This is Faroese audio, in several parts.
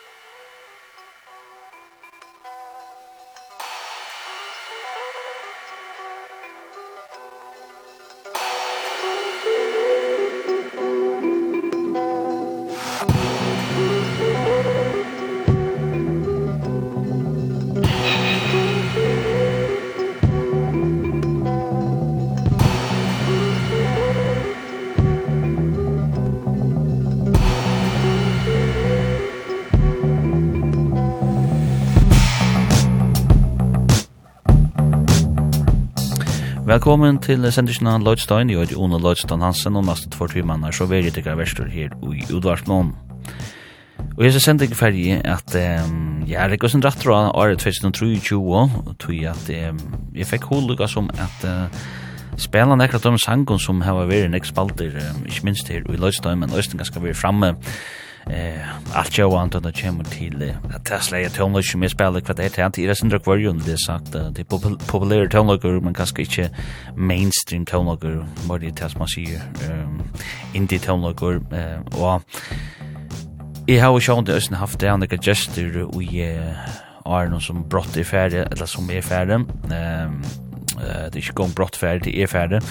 Thank you. velkommen til sendisjonen av Lloydstein. Jeg er Ona Lloydstein Hansen, og neste två timer så vil jeg tikkere verster her i Udvarsmån. Og jeg ser sending ferdig at um, jeg er ikke sin rett fra året 2023, tog jeg at um, jeg fikk holdlukka som at uh, spela nekrat om sangen som har vært en ekspalter, um, ikke minst her i Lloydstein, men Lloydstein skal være framme eh allt jag want att chimma till att Tesla är tror inte mer spelar kvar det här till resten av kvarjon det sagt det populära tonlager men kanske inte mainstream tonlager vad det tas man ser ehm indie tonlager och Jeg har jo sjån det østen haft det andre gester og jeg är någon som brott i ferdig, eller som är ferdig. ehm det är ju gång brott ferdig, det er ferdig.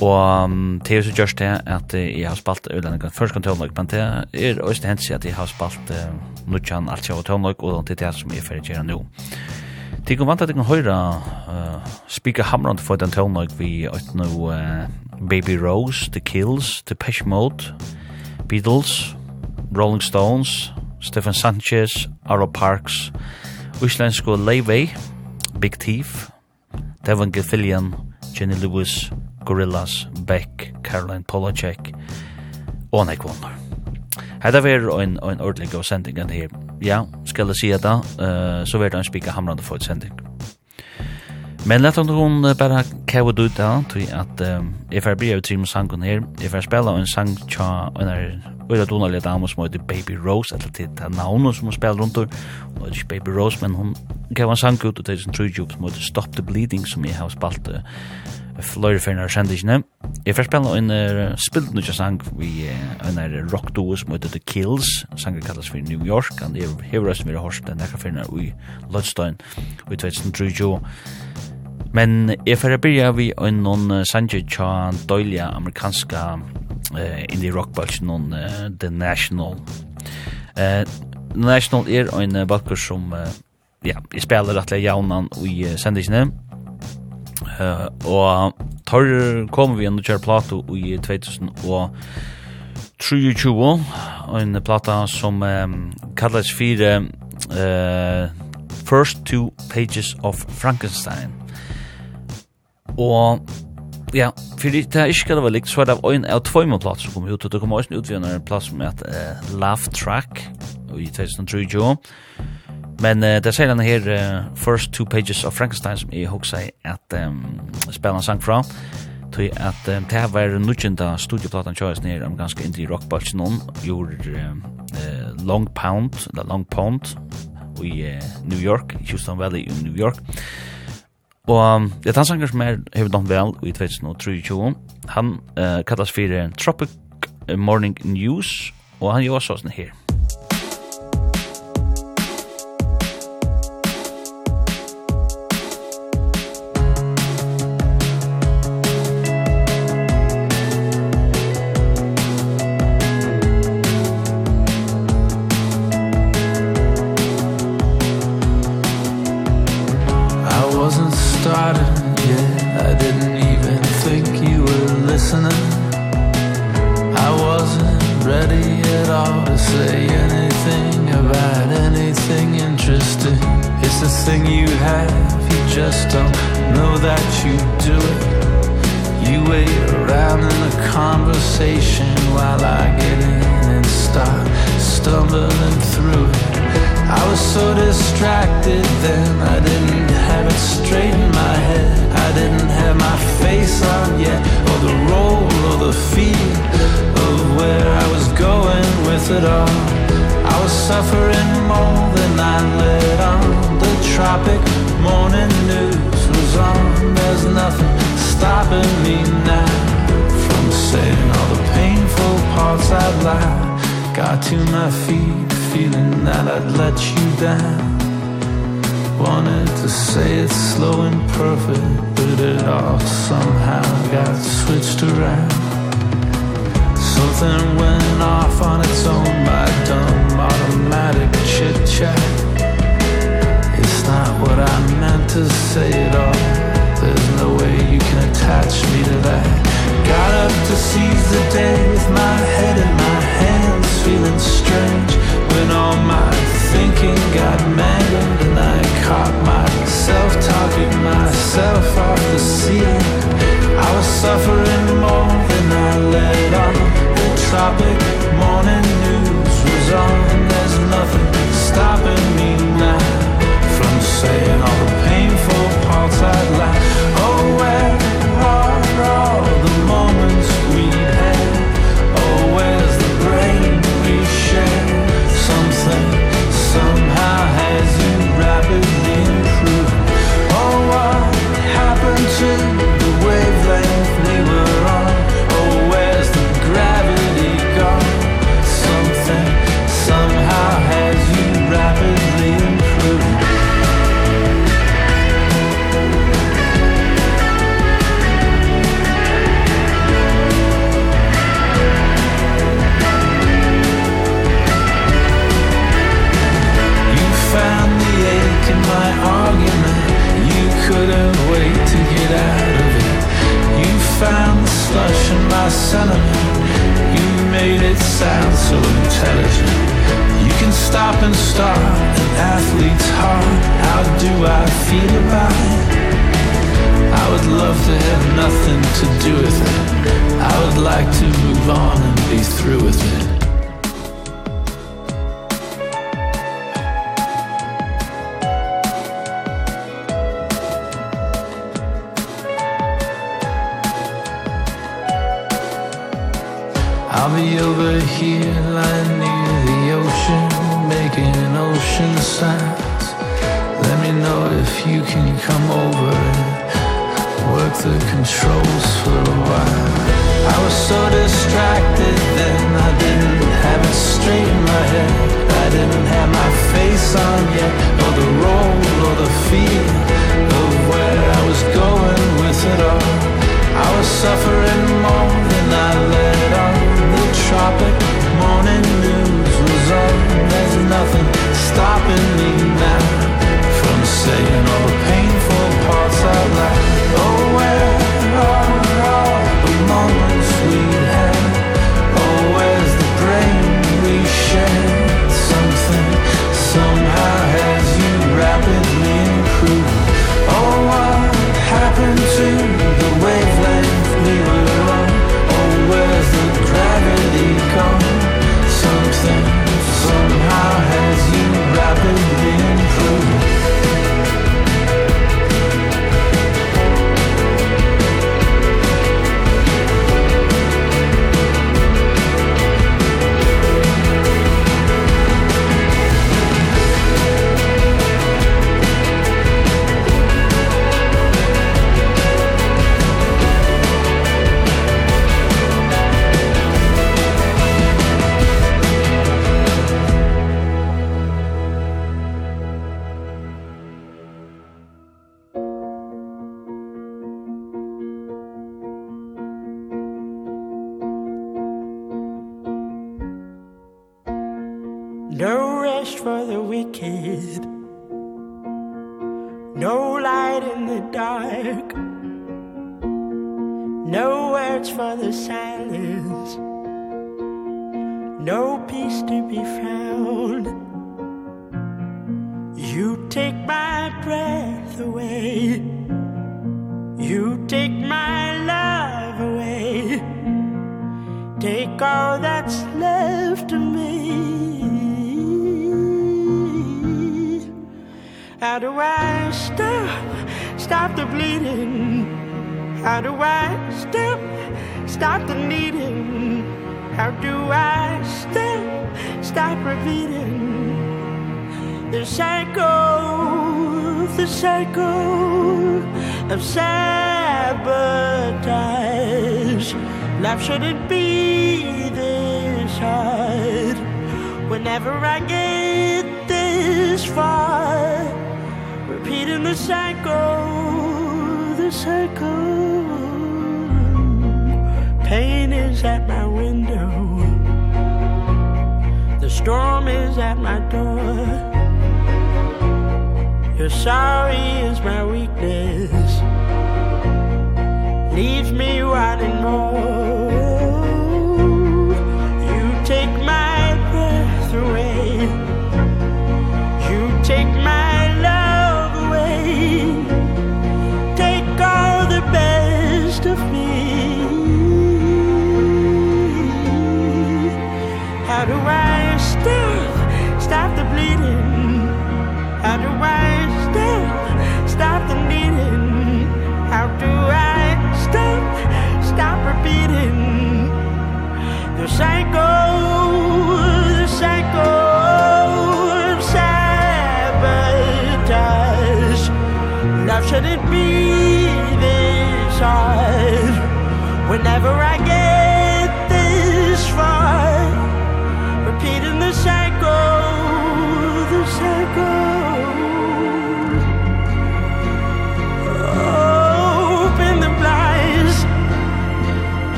Og um, det er så gjørst det at jeg har spalt Øylandikan først kan tøvnløk, men det er også hendt seg at jeg har spalt uh, Nudjan alt seg av tøvnløk, og det er det som jeg ferdig gjør nå. Det kan vant at jeg kan høre uh, spika hamrande for den tøvnløk vi har nå uh, Baby Rose, The Kills, The Pesh Mode, Beatles, Rolling Stones, Stefan Sanchez, Arlo Parks, Islandsko Leivei, Big Thief, Devon Gilfillian, Jenny Lewis, Gorillaz, Beck, Caroline Polacek og Nick Wonder. Hetta ver ein ein ordentlig go sending and her. Ja, skal eg seia ta, eh so ver ein spika hamrande for sending. Men lett under hon bara kavad du ta, tog at if I be a team trim sangen here, if I spell on sang tja en er øyla donalig dame som heter Baby Rose, eller til det navnet som hun spiller rundt og hun heter ikke Baby Rose, men hun gav en sang ut og det er en trujub som heter Stop the Bleeding, som jeg har spalt fløyre fyrir nær sendisjene. Jeg får spille en uh, spilt nødja sang vi uh, en er rock duo som heter The Kills, sangen kallas for New York, and jeg hefur røst har hors den ekka fyrir i ui Lodstein, ui 2003 Men jeg får byrja vi en noen sanje tja døyliga amerikanska uh, indie rock bulge noen uh, The National. Uh, National er en uh, balkur som uh, ja, jeg spiller rettelig jaunan i uh, sendisene Uh, og tar kom vi inn kjær plato i 2000 og 23, en plata som um, kallas fire uh, First Two Pages of Frankenstein. Og ja, fyrir det er ikke det var likt, så er det en av tvoi med plass som kom ut, og det kom også en utvinner en plass med et uh, laugh track i 2023, Men uh, det sier han her uh, First Two Pages of Frankenstein som jeg husker at um, spiller han sang fra. Tui at um, det her var nudgjenta studieplatan kjøres nere om ganske indri rockbulch noen gjorde uh, Long Pound eller Long Pound i uh, New York, Houston Valley i New York. Og um, det er han sanger som er hevet noen vel i 2023 han uh, kallas fyrir Tropic Morning News og han gjør sånn her.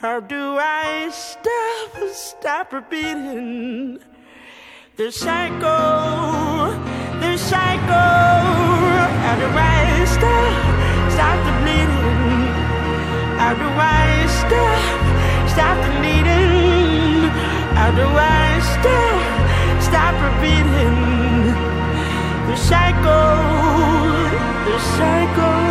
How do I stop, stop repeating The cycle, the cycle? How do I stop, stop the bleeding How do I stop, stop the bleeding How do I stop, stop repeating The cycle, the cycle?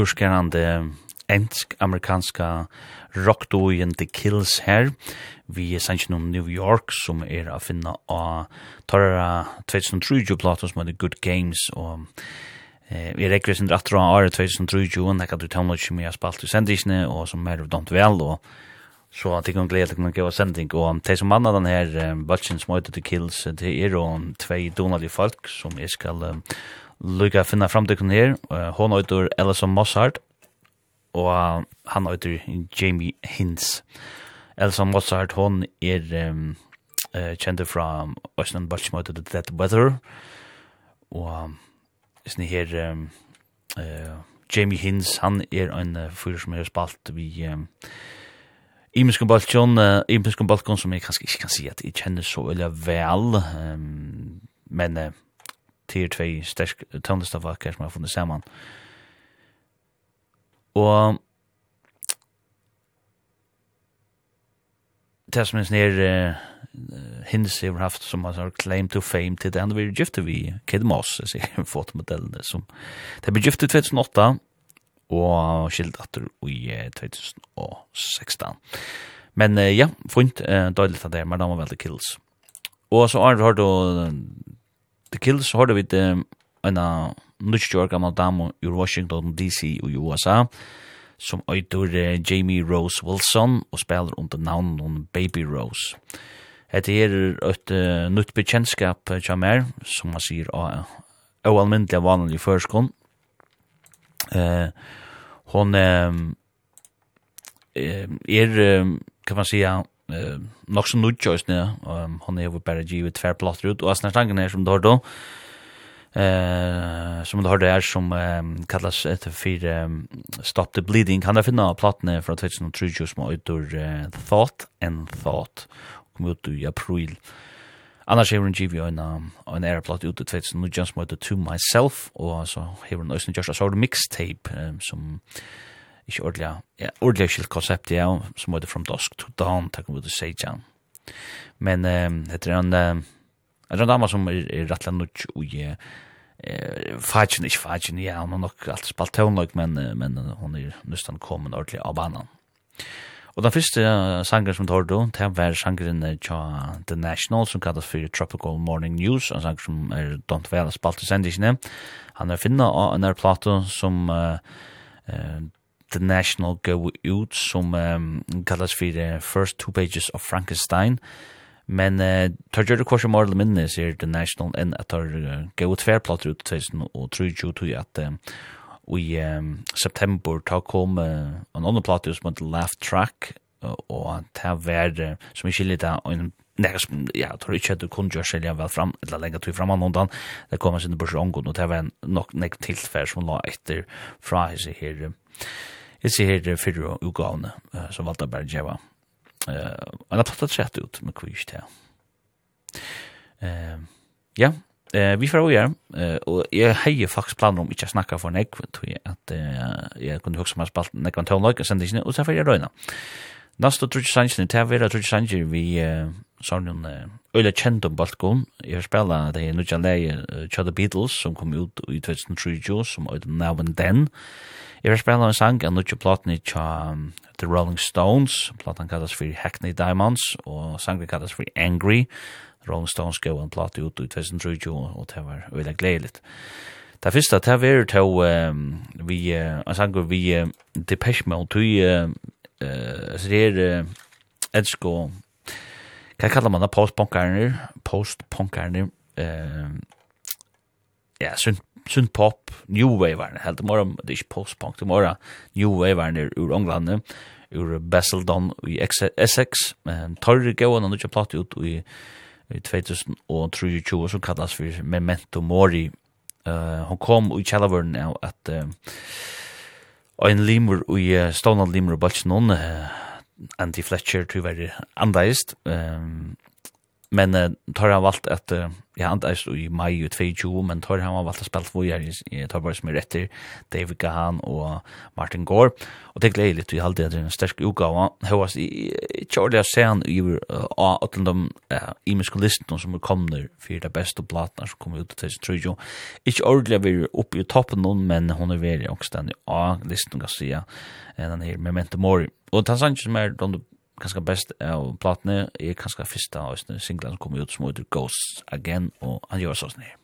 urskärande ensk-amerikanska rockdojen The Kills her. Vi er sannsyn om New York, som er å finne av Torra 2003-plato som heter Good Games, og eh, vi rekker sin rett og av 2003-jo, og nekka du tømmer ikke mye spalt i sendisene, og som er dømt vel, og så at jeg kan glede til å gjøre sending, og de som annet den her eh, bøtjen som heter The Kills, det er jo tvei donalige folk som jeg skal uh, lukka finna fram til her. Hon øyder Ellison Mossart og han øyder Jamie Hintz. Ellison Mozart, hon er um, uh, kjente fra Østland Baltimore The Dead Weather, og sånn her um, uh, Jamie Hintz, han er en uh, fyr som er spalt vi... Um, Imenskum Balkon, uh, Imenskum Balkon som jeg kanskje ikke kan si at jeg kjenner så veldig vel, um, men uh, til tvei sterk tøndestavakker som har funnet sammen. Og det som er nere hins har haft som har claim to fame til det vi er gifte vi Kid Moss, jeg ser fotomodellene som det ble gifte i 2008 og skildatter i 2016 men ja, funnet uh, dødelig av det, men da var veldig kills og så har du The Kills hørte vi det en av nutjør gammel dame i Washington DC og USA som øyder Jamie Rose Wilson og spiller under navnet Baby Rose. Hette er et uh, nytt bekjentskap uh, meg, som man sier av uh, oalmyndelig uh, vanlig førskånd. Uh, hon uh, er, uh, kan man säga, eh nog så nu choice nä um, hon är väl bara givet fair plot ut och snart tanken är som då då eh som då har det är som um, kallas ett för um, stop the bleeding. Kan det finna plattan från 2003 just med ut ur uh, thought and thought. Kom ut i april Annars hever hun givet en, en æreplatt ut i 2019 som heter To Myself, og så hever hun også en Joshua Sauer mixtape um, som ikke ordentlig, ja, ordentlig skilt konsept, ja, som heter from dusk to dawn, takk om det sier ikke. Men um, det er en, en dama som er, er rettelig nødt og eh, fagin, ikke fagin, ja, hun har nok alt spalt tøvnløk, men, men hun er nøstan kommet ordentlig av banan. Og den første uh, sangren som tar du, det var sangren til The National, som kallas for Tropical Morning News, en sang som er dont vel spalt i sendisene. Han er finna av en plato som uh, uh, The National gå ut som um, kallas for uh, First Two Pages of Frankenstein. Men uh, tar gjør det kors og morgel minne, sier The National, enn at tar uh, gå tverplater ut til sin, og tror jo tog at um, i um, september tar kom uh, en annen plate som heter Laugh Track, uh, og ta vær uh, som ikke litt av en Nei, Nej, ja, tror ikke at du kunne gjøre sig vel fram eller lägga tog fram någon dan. Det kom en sinne sin börsångod og det var en nog nek tillfär som la etter fra sig här. Jeg ser her fyrre utgavene, uh, som valgte bare djeva. Uh, han har tatt sett ut med kvis til. Ja, uh, vi får også Uh, og jeg heier faktisk planer om ikke å snakke for nek, tror jeg, at uh, jeg kunne huske meg spalt nekvann og sende ikke, og så får jeg røyna. Ja. Nasta trutsi sannsyn, det er vera trutsi sannsyn vi sånn øyla kjent om balkon. Jeg har spela det er nudja leie Tja The Beatles som kom ut i 2003 som øyla Now and Then. Jeg har spela en sang av nudja platni Tja The Rolling Stones. Platan kallas for Hackney Diamonds og sangen kallas for Angry. Rolling Stones gav en plat ut i 2003 og det var øyla gledeligt. Det første, det var to vi, en sang vi Depeche Mode, eh så det är Edsko. Kan kalla man det postpunkarner. Ehm ja, sunt sunt pop, new wave-erne, helt i det er ikke postpunk, det er new wave-erne ur England, ur Basildon i Essex, men torri gauan han ikke platt ut i, i 2023, som kallas for Memento Mori, uh, hon kom i kjallavurden av at, uh, ein limur i ståndan limur og balsen uh, Andy Fletcher tyvärr andaist um, Men uh, tar han valgt at, uh, ja, han er i mai og 22, men tar han valgt at spela två år i bare som er etter, David Gahan og Martin Gore. Og det gleder litt, vi halde at det er en sterk utgave. Høyast, ikke ordentlig å se han i uh, at de uh, imiske listene som er kommer for det beste platene som kommer ut til 23. Ikke ordentlig å være oppe i toppen noen, men hun er veldig også den i A-listen kan jeg si, enn han her Memento Mori. Og det er sant som er, de kanskje best av platene er kanskje første av singlen som kommer ut som heter Ghosts Again, og han gjør sånn her.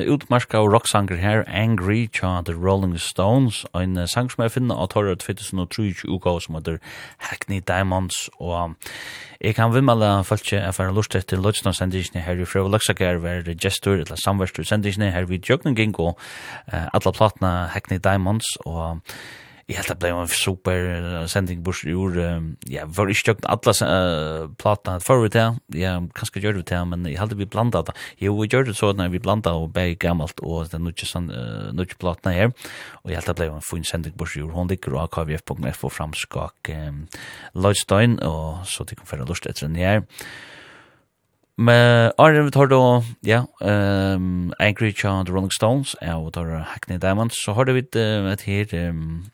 uh, utmarska og rocksanger her, Angry tja The Rolling Stones, og en uh, sang som jeg finner av Torre 2003 uka, som heter Hackney Diamonds, og um, jeg kan vimmala fölkje jeg fyrir lust etter lødsna sendisene her i frøv Laksakar, ver gestur, eller samverstur sendisene her vid Jøgnen Gingo, uh, alla platna Hackney Diamonds, og um, Jeg helt det ble en super sending bors i ord. år. Jeg var ikke tjøkt alle uh, platene før vi til. Ja, kanskje gjør det til, men jeg helt det vi blanda det. Jo, vi gjør det så når vi blanda og begge gammelt og det er nødvendig uh, platene her. Og jeg helt det ble en fin sending bors i ord. Hun ligger og kvf.f og framskak um, Lloydstein, og så de kan føre lust etter den her. Men Arne vi tar då, ja, um, Anchorage og The Rolling Stones, og vi tar Hackney Diamonds, så har vi et, et her, um,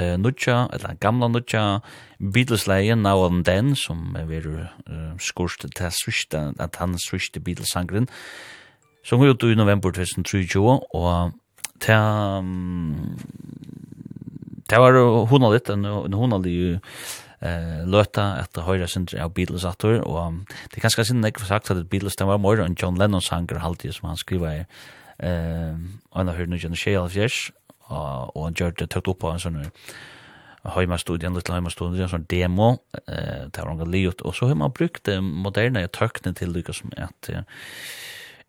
eh nutja eller gamla nutja Beatles leien now and then som er ver uh, skurst til svista at han svista Beatles sangren som går ut i november 2023 og ta ta var hon litt en hon har eh løta at høyrra sindri av Beatles atur og det er kanskje sindri ikke sagt at Beatles den var mer enn John Lennon sanger halvtid som han skriva i eh, og han har hørt noe kjenne og han gjør det tøtt opp på en sånn heimastudie, en liten heimastudie, en sånn demo, eh, det var noe livet, og så har man brukt det moderne tøkne til lykka som at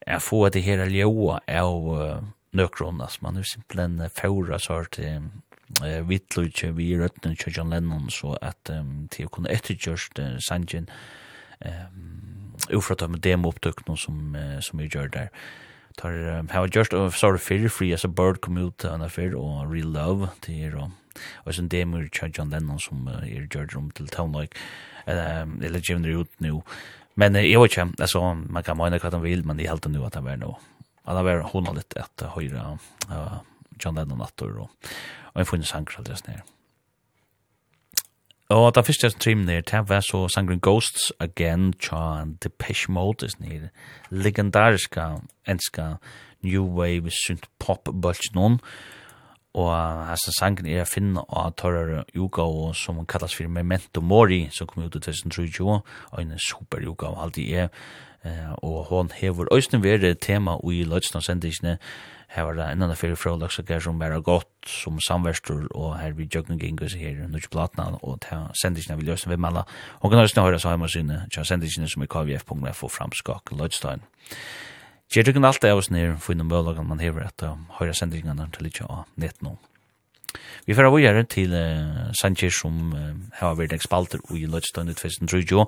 jeg får det her ljoa av uh, nøkron, altså man er simpelthen færa så til eh vitlutje vi røtten til John Lennon så at um, til å kunne ettergjørst uh, Sanjin ehm um, ufra dem demo opptøkno som uh, som vi gjør der. Eh tar how just of sort of fear free as a bird come out on a fair or real love till og och sen demo charge on den som er George room till town like um eller gym ut nu men jag vet inte alltså man kan mena vad han vill men det är helt nu att han är nu han har varit hon har lite att höra John Lennon att då och en funnits sankar alldeles ner Og da første jeg trim ned, det var så sangren Ghosts Again, tja, Depeche Mode, sånn legendariska, enska, New Wave, synt pop bulch noen, og altså sangren er finna finne av Torrar yoga, og som man kallas for Memento Mori, som kom ut i 2023, og en super yoga, og alt i er, og hon hever òsne være tema i lødsnarsendisene, og her var det en annen fyrir frølagsakker som var godt som samverstur og her vi jøkken gengus her nukk platna og ta sendisina vi løsne vi mella og kan høysne høyra sa heima sinne tja sendisina som er kvf.fo framskak lødstein Gjer du kan alltid av oss nir finne møllagan man hever etter høyra sendisina til ikkje av nett noen Vi får avgjøre til uh, Sanchez som uh, har vært nek spalter i Lødstøyne 2003.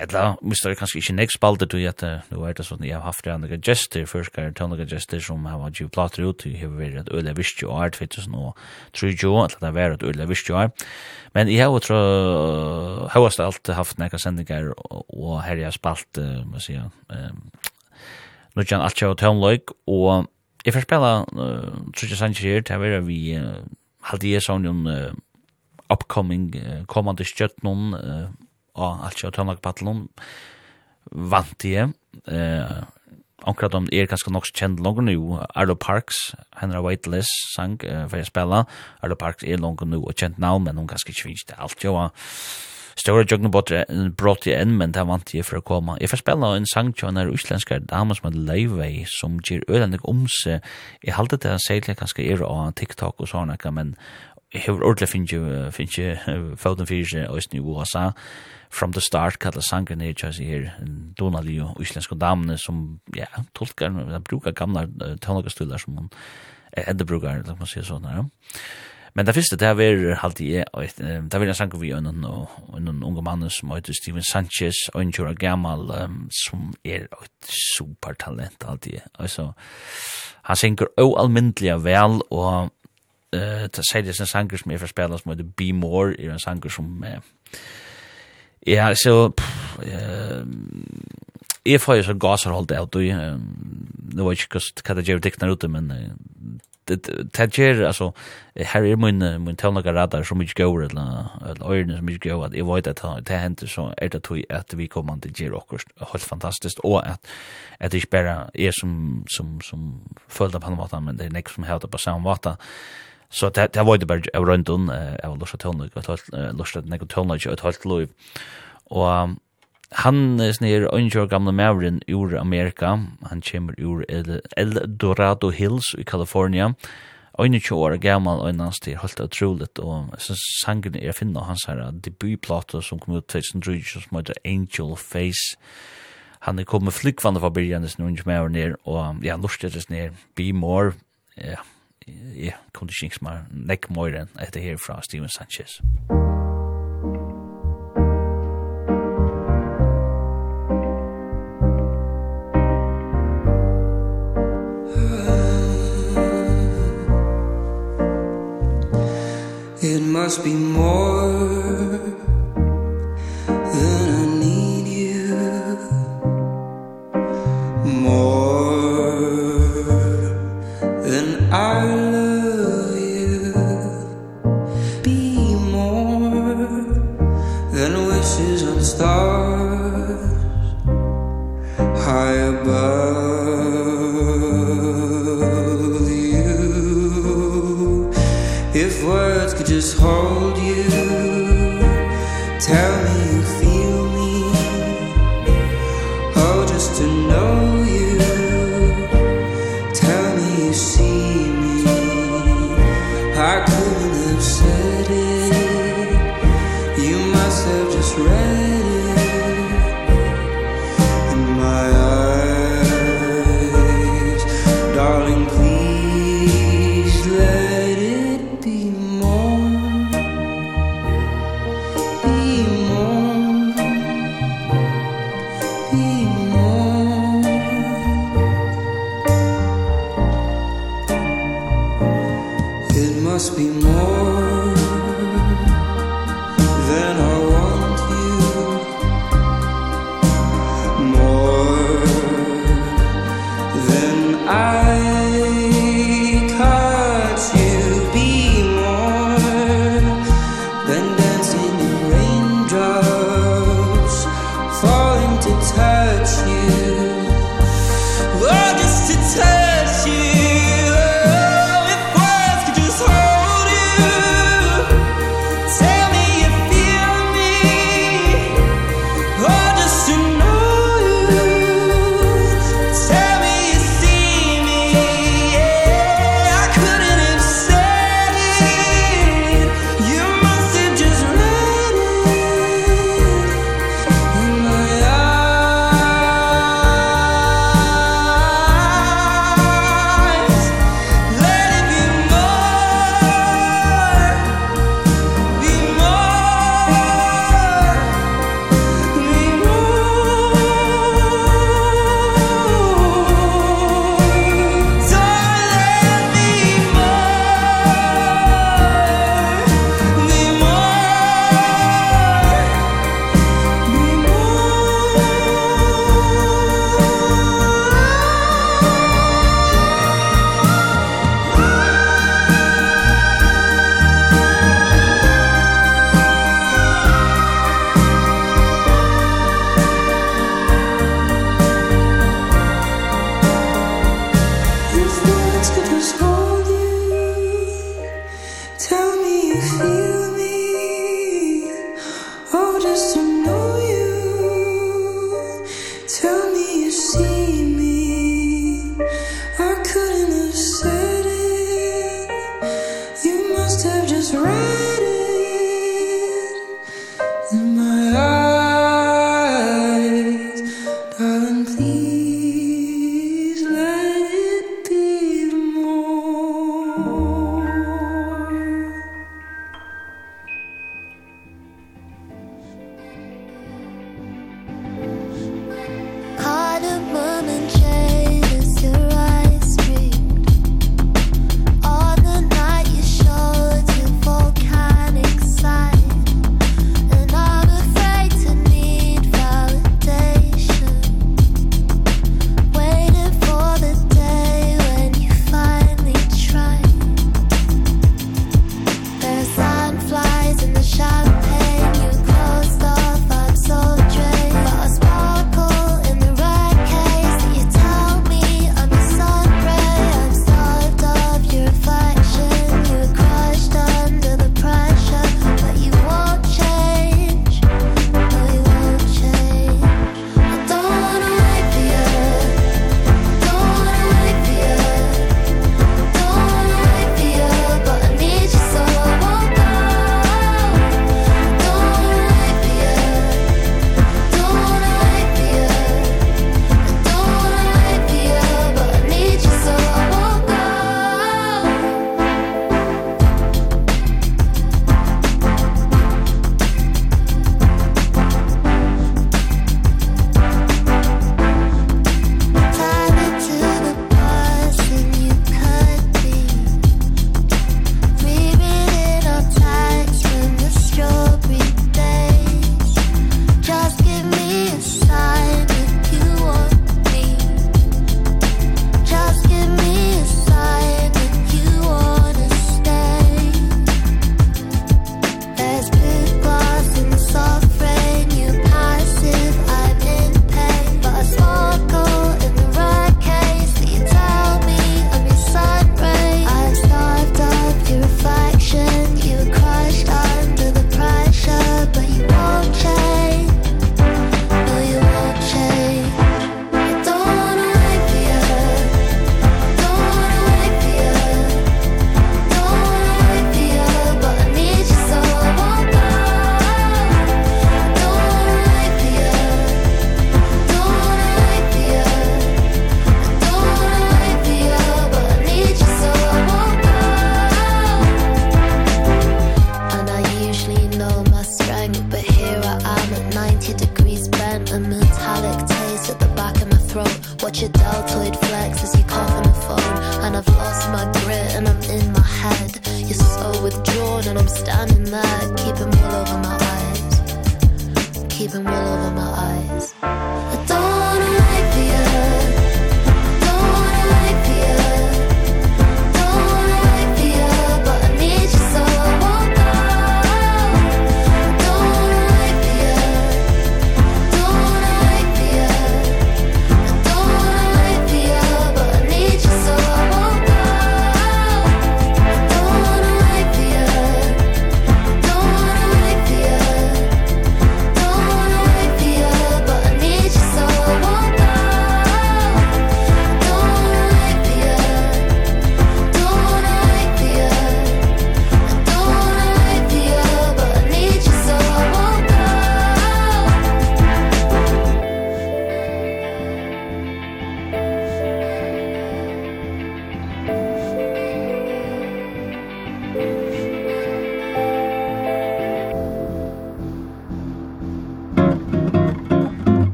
Eller, vi står kanskje ikke nek spalter til at uh, nå er det sånn, jeg har haft andre gester, forskere, andre gester som har vært givet plater ut, jeg har vært et øyelig visst jo år 2003, eller det har vært et øyelig visst jo år. Men jeg har tro, høyast alt haft nek sendinger, og her jeg har spalt, uh, må si, uh, nå kjenner alt kjøy og tøndløyk, og Jeg får spela uh, Trudja Sanchez her, det er vi uh, halde jeg sånn en uh, upcoming uh, kommande stjøtnon uh, og alt kjøtt tøndagpattelon vant jeg uh, Onkrat om er ganske nok kjent langer nu, Arlo Parks, Henry Whiteless sang uh, for jeg spela, Arlo Parks er langer nu og kjent navn, men hun ganske ikke alt jo, Stora jogna Jugna brått jeg inn, men det vant jeg for å komme. Jeg får spela en sang til en uslensk dame som heter Leivei, som ger ødelendig om seg. Jeg halte det særlig kanskje er av TikTok og sånne, men jeg har ordentlig finnet ikke foten fyrir seg øyne i USA. From the start kallar sangen er tjasi her Donali og islenska damene som ja, tolkar, brukar gamla tónlagastular som hon enda brukar, la man sier sånn her. Ja. Men det første, det er alltid jeg, det er en sang vi en, en unge mann som heter Steven Sanchez, og en kjører gammel, som er et supertalent alltid. Altså, han synger oalmyndelig vel, og uh, det sier det en sanger som er fra spela som heter Be More, er en sanger som uh, ja, så uh, jeg får jo så gaser holdt av, du, um, det var ikke hva det gjør dikner ute, men det ger alltså här är min min tonliga radar som mycket går eller eller öarna som mycket går att jag vet att det händer så är det tror att vi kommer att ge rockers helt fantastiskt och att att det bara är som som som följda på något men det är nästa som helt på samma vata så det det var det bara runt om jag vill att tonliga att låta något tonliga att helt lov och Han er snir ongjør gamle mauren ur Amerika. Han kommer ur El, El Dorado Hills i California. Ongjør tjo år gammal og hans til holdt utroligt. Og jeg synes sangen er finna hans her debutplata som kom ut 2003 som heter Angel Face. Han er kommet flykvande fra byrjan i sin unge mauren her. Og ja, lustet er snir Be More. Ja, jeg kom til ikke mer nekk mer enn etter herfra Steven Sanchez. Musikk must be more than I need you. More than I love you. Be more than wishes on stars high above. hold you. Tell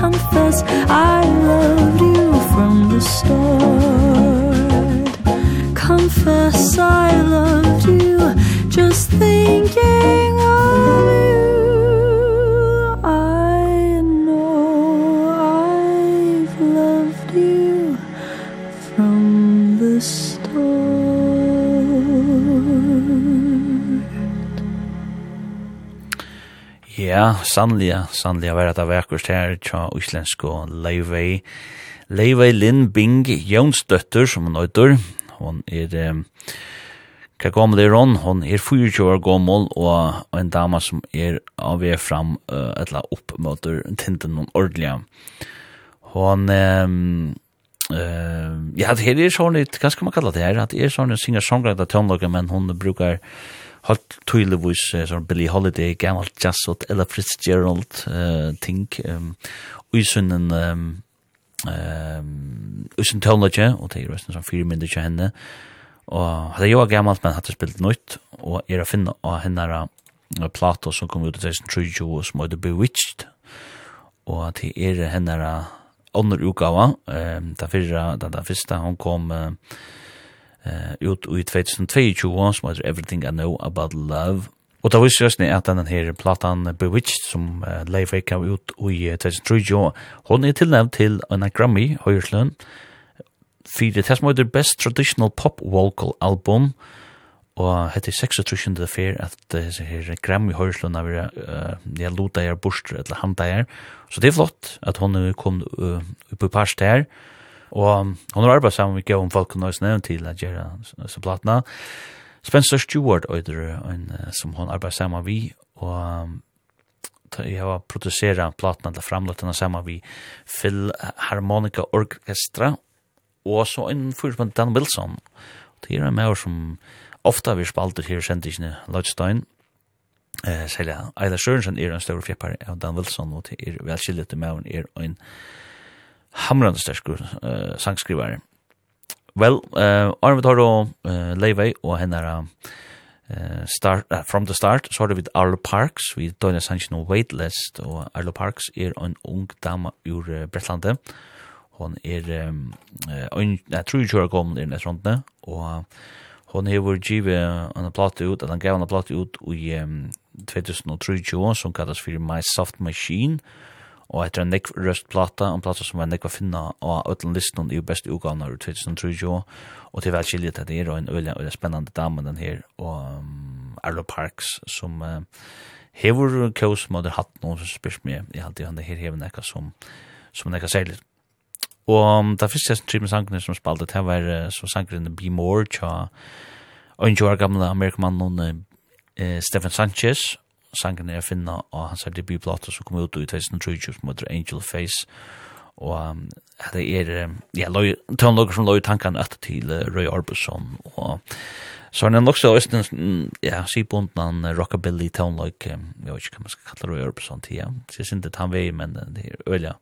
confess I loved you from the start. Confess I loved you. Just think Ja, sannliga, sannliga var det verkurs her tja islensk og Leivei. Leivei Linn Bing Jonsdøtter, som hun nøyder. Hon er, eh, hva gammel er hon? Hon er 24 år gammel og, og en dama som er av er fram uh, etla oppmøter tinten noen ordelig. Hon, eh, eh, ja, det her er sånn, hva skal man kalla det her? Det er sånn en singer-songwriter-tøndlager, men hon brukar Halt Tuilevis, sånn Billy Holiday, gammalt jazzot, Ella Fitzgerald, uh, think um, uisunnen, um, um, uisunnen tøvnløtje, og det er resten som few mindre til henne, og det er jo men hatt det spilt nytt, og era finna finne hennara henne plato som kom ut i 2020, og som heter Bewitched, og det er hennara andre utgava, um, det fyrra, det fyrsta, hon kom, uh, eh ut i 2022 som heter Everything I Know About Love. Og det var just ni at den her platan Bewitched som uh, Leif Eik kom ut i 2023, hon er tilnevnt til en Grammy høyrsløn fyrir det som heter Best Traditional Pop Vocal Album. Og hette 36 det fer at det her Grammy høyrsløn av uh, jeg luta jeg borster eller handa jeg så det er flott at hon kom uh, uppe i parst her og Og hun har arbeidt sammen med Gjøen folk og nøys nevnt til at gjøre så platna. Spencer Stewart øyder en som hun arbeidt sammen vi, og jeg har produseret platna til framløtt henne sammen vi Phil Harmonica Orchestra, og så en fyrt med Dan Wilson. Det er en maur som ofta vi spalter her i sendisene Lodgstein. Eh, Selja Eila Sørensen er en større fjeppar av Dan Wilson, og det er velskillet med er en hamrande sterskur uh, sangskrivare. Well, uh, Arvid har då uh, Leivei og henne uh, start, uh, From the Start, så har vi Arlo Parks, vi døgnet sannsyn og Waitlist, og Arlo Parks er en ung dama ur uh, Bretlandet. Hon er um, uh, un, sure tru kjører kommet i neste og hon hevur givi en platte ut, at han gav en platte ut i um, 2023, som kallas fyrir My Soft Machine, og og etter en nekv røst plata, en plata som var nekv å finna av ötlen listen i best ugavna ur 2003, og til velskiljet at det er en øyla, øyla spennende dame den her, og um, Arlo Parks, som uh, hever kjøs som hadde hatt noen som spørs meg, jeg halte han det her hever nekka som, som nekka særlig. Og um, da fyrst jeg som med sangene som spalte, det var uh, så sangene Be More, tja, og en 20 år gamle amerikanmannen uh, Stefan Sanchez, sangen er finna og hans er debutplata som kom ut i 2003 som heter Angel Face. Og um, det er ja, tøvnlogger som løy tankan etter til uh, Røy Arbusson og så er det nok så østen ja, sybundan uh, rockabilly tøvnlogg um, jeg vet ikke hva man skal kalle Røy Arbusson til ja. så jeg synes han vei men det er øyla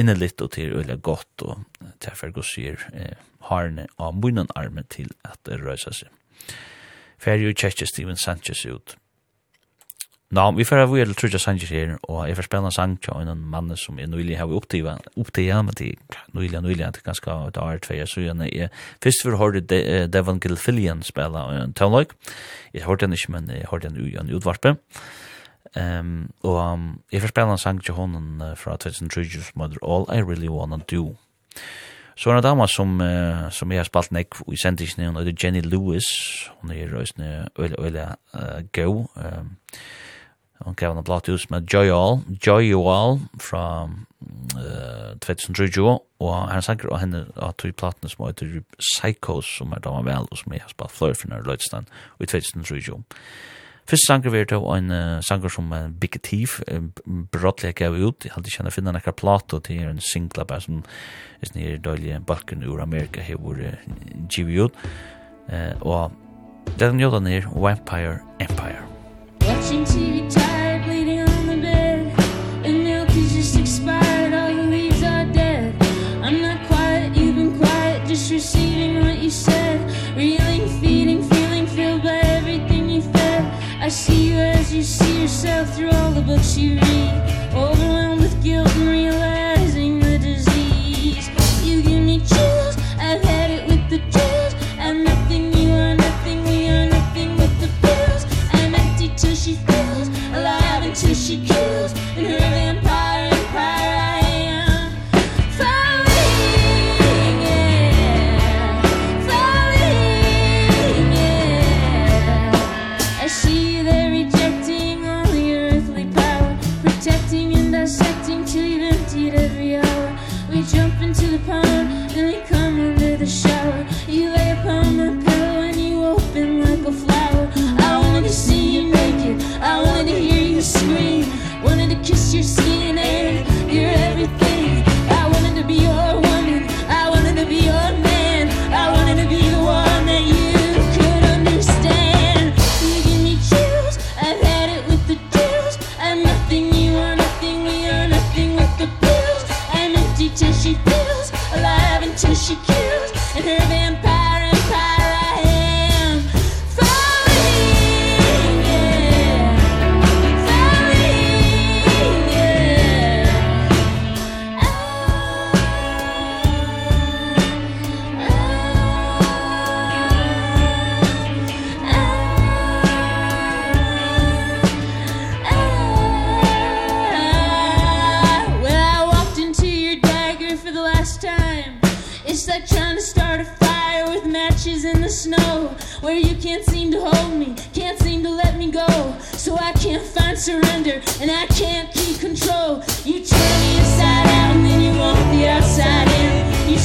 innelitt og til øyla godt og til Fergusier eh, harne av munnen armen til at det røysa seg. Ferry og Cheche Steven Sanchez ut. Nå, vi får vi til Trudja Sanchez her, og jeg får spille en sang til en mann som er nøylig har opptivet, opptivet, men det er nøylig, nøylig, det er ganske et år, tve, så jeg er først for å høre Devon Gilfillian spille en townløk. Jeg hørte den ikke, men jeg hørte den i en utvarpe. Um, og um, jeg får spille en sang til henne fra 2003 som heter All I Really Wanna Do. Så er en dama som, uh, som jeg har spalt nek i sendisene, hun heter Jenny Lewis, hun er røysene øyla, øyla, uh, go, um, Hon gav henne blått ut med Joy All, Joy You All fra uh, 2020, og han sanger av henne av tog platene som heter Psychos, som er damer vel, og som jeg har spalt flere for når Løydstein, i 2020. Fyrst sanger vi er til en uh, sanger som er Big Thief, brottelig gav ut, jeg hadde kjenne finne nekka plato til en singla bare som er sånn her døylige balken ur Amerika hever uh, givet ut, uh, og det er den jodan her, Vampire Empire. Watching TV tired, bleeding on the bed. And milk is just expired, all the leaves are dead. I'm not quiet, you've been quiet Just receiving what you said. Reeling, feeding, feeling filled by everything you fed. I see you as you see yourself Through all the books you read. Overwhelmed with guilt snow where you can't seem to hold me can't seem to let me go. So I can't find surrender and I can't keep control. You turn the inside out and then you want the outside in. You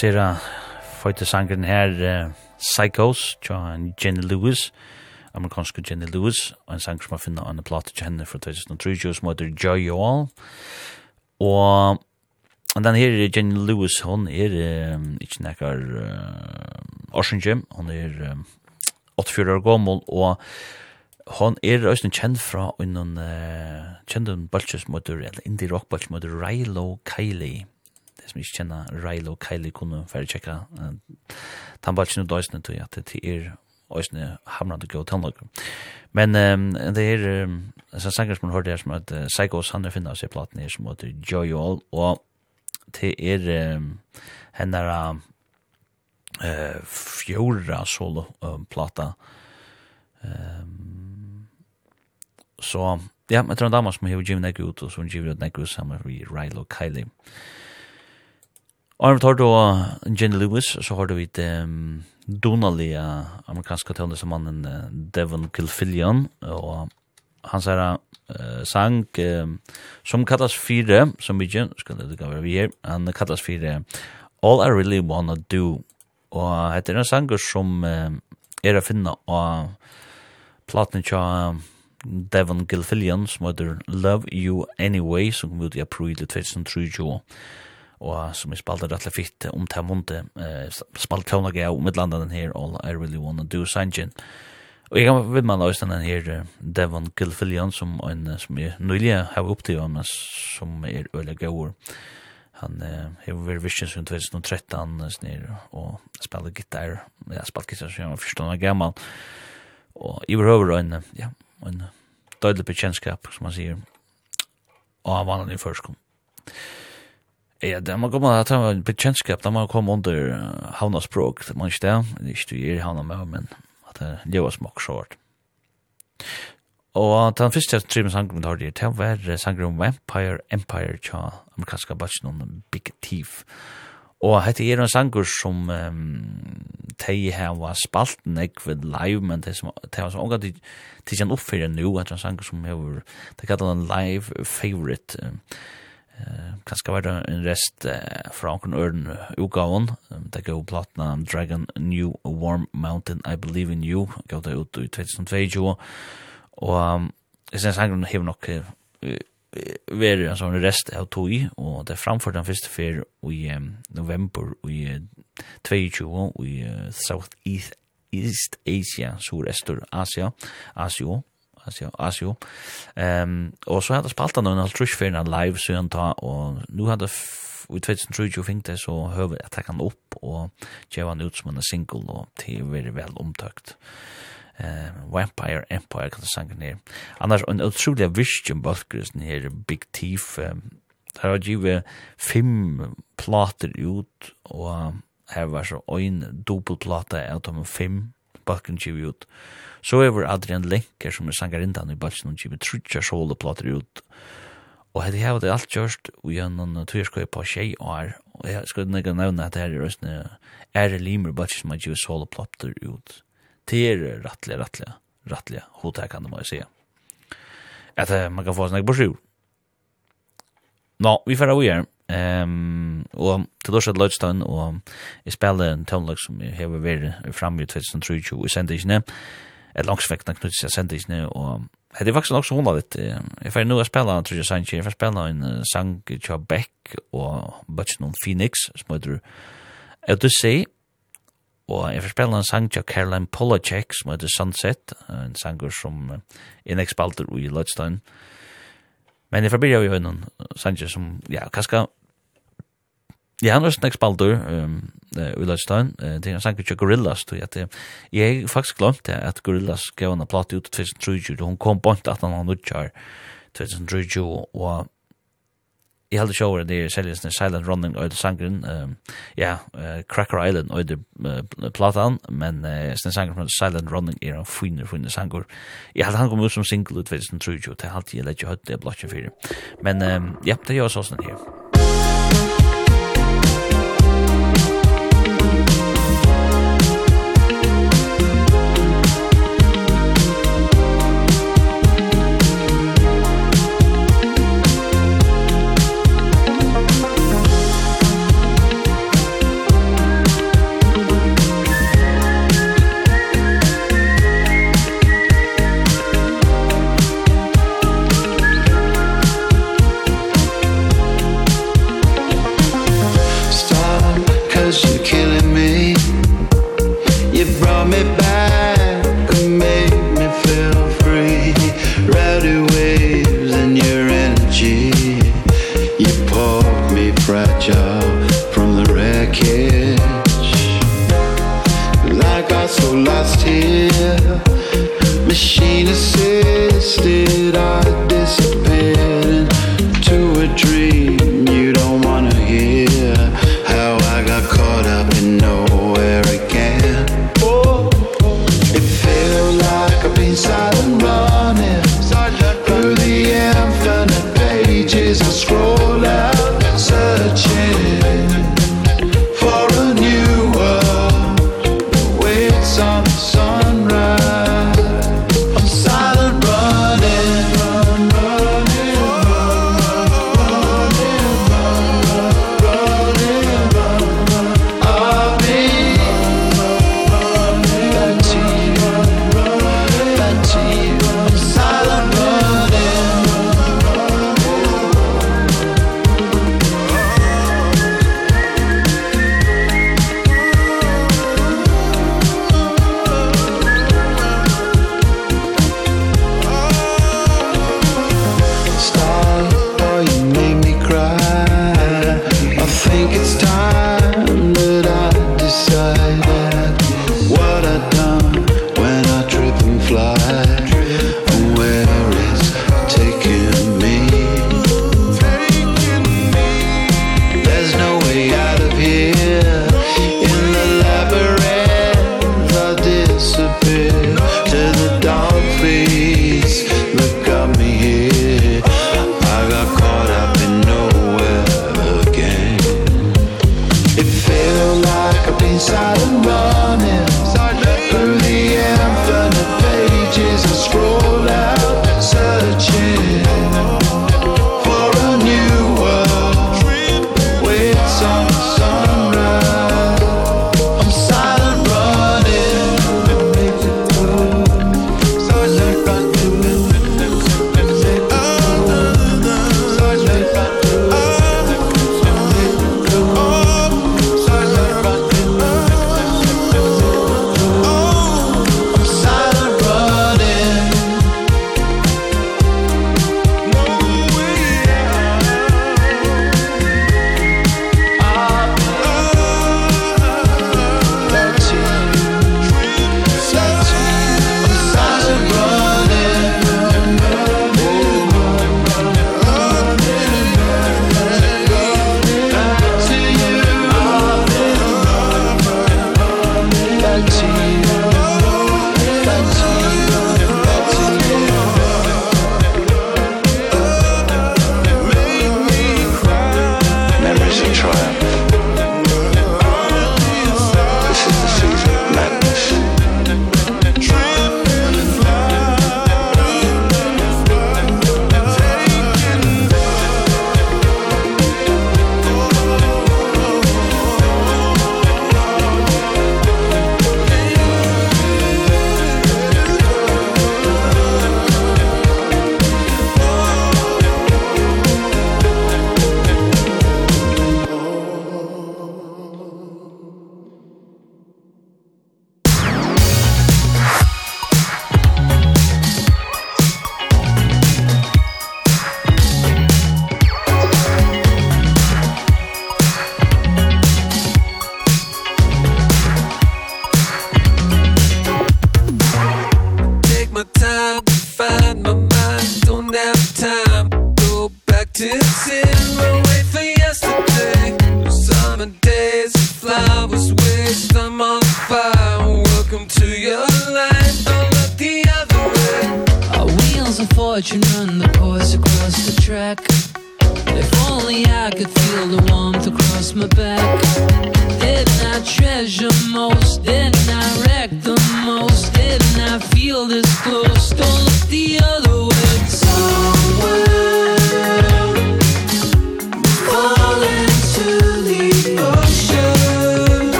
sera fighter sangren her uh, Psychos John Jenny Lewis amerikanske Jenny Lewis og en sang som man finner an en plate til henne fra 2003 som heter Joy You All. Og Og den her Jenny Lewis, hon er um, ikke nekkar uh, Orsengjem, hon er um, 84 år gammel, og hon er også kjent fra en uh, kjent en bølse som heter, eller indie rock bølse som heter Rilo Kylie, det som ikke kjenner Rilo og Kylie kunne for å tjekke tannbalsen og døysene til at det er øysene hamrande gode tannløkker. Men um, det er um, en sanger som man hørte her som at uh, Psychos han er finnet av seg platen her som heter Joy All og det er um, henne er uh, fjorda solo um, plata. um, så ja, jeg tror en dame som har givet givna ut og som givet givur ut sammen med Rilo Kylie. Og vi tar då Jenny Lewis, så har du vidt um, Donnelly, uh, amerikanska tøvnløsemannen uh, Devon Kilfillian, og hans her uh, sang uh, som kallas fire, som ikke, skal det ikke være vi her, han kallas fire All I Really Wanna Do, og hette er en sang som uh, er å finne av platen tja Devon Gilfillian, som heter Love You Anyway, som kom ut i april 2023, og som er spalt rett og fitt om til munte, eh, spalt tåna gøy om et landet den her, All I Really Wanna Do Sanjin. Og jeg kan vil man også den her Devon Gilfillian, som, en, som er nøylig har opp til men som er øyelig gøyår. Han har vært visjen siden 2013, snir, og spalte gitar, ja, spalt gitar som jeg var første år gammal, og i behøver en, ja, en døydelig bekjennskap, som man sier, og han var han i førskolen. Ja. Ja, det må komme, det ha en bekantskap det må komme under havna språk, det må ikke det det er ikke du gir havna med men att det lever smak short. Og den første trimmen sangen vi har det, det var sangen om Vampire Empire tja amerikanska batchen Big Thief. Og hette er en sanger som um, tei heva spalt nek ved live, men tei som tei som omgat til kjenn oppfyrir nu, hette en sanger som hevur, det kallar en live favorite, um, Eh, kanskje var det en rest eh, fra Anken Ørn utgaven. Det gav platna Dragon New Warm Mountain I Believe in You. Gav det ut i 2022. Og um, jeg synes han hever nok uh, veri en sånn rest av tog, og det er framført den første fyr i um, november i uh, 22 i uh, South East, East Asia, Sur-Estur Asia, Asia, Asio, Asio. Um, og så hadde spalta noen halv trusferen live søren ta, og nu hadde i 2020 fink det så høver jeg takk han opp og kjeva han ut som en single og til å være vel omtøkt Uh, Vampire Empire kan du sange ned. Annars en utrolig vision balkrisen her Big Thief. Um, der har givet fem plater ut og her var så en dobbelplate av de fem bakken kjiv ut. Så er vår Adrian Lenker som er sangarindan i balsen og kjiv trutja soleplater ut. Og hette hevet det alt gjørst og jeg gjennom tyrskøy på tjei år. Og jeg skal nekka nevna at her er røstene er limer balsen som er kjiv soleplater ut. Det er rattelig, rattelig, rattelig, hodet kan det må jeg si. At man kan få snakk på sjur. Nå, vi får av å. Ehm og til Lorsa Lodgestone og jeg spiller en toneløk som jeg har vært framme i 2023 i sendingene et langsvektene knyttet seg sendingene og det er faktisk nok så hundra litt jeg får nå å spille tror jeg sang jeg får spille en sang til Beck og Butch noen Phoenix som heter Odyssey. Og jeg får spille en sang til Caroline Polacek som heter Sunset en sanger som er en ekspalter i Lodgestone og Men jeg forbyr jo noen sanger som, ja, kanskje, ja, han er sånn ekspaldur um, uh, i Lødstein, uh, det er en sanger til Gorillaz, tror jeg, jeg har faktisk glemt det, at Gorillaz gav henne platt ut i 2030, og hun kom bort at han har nødjar 2030, og i held show det är Silent Silent Running og det sangren ehm ja Cracker Island og det platan men uh, den sangren från Silent Running er en finner finner sangur jeg hade han kom ut som single ut vid sin true till halt jag lägger hött det blotje fyrir men ja det gjør så sen här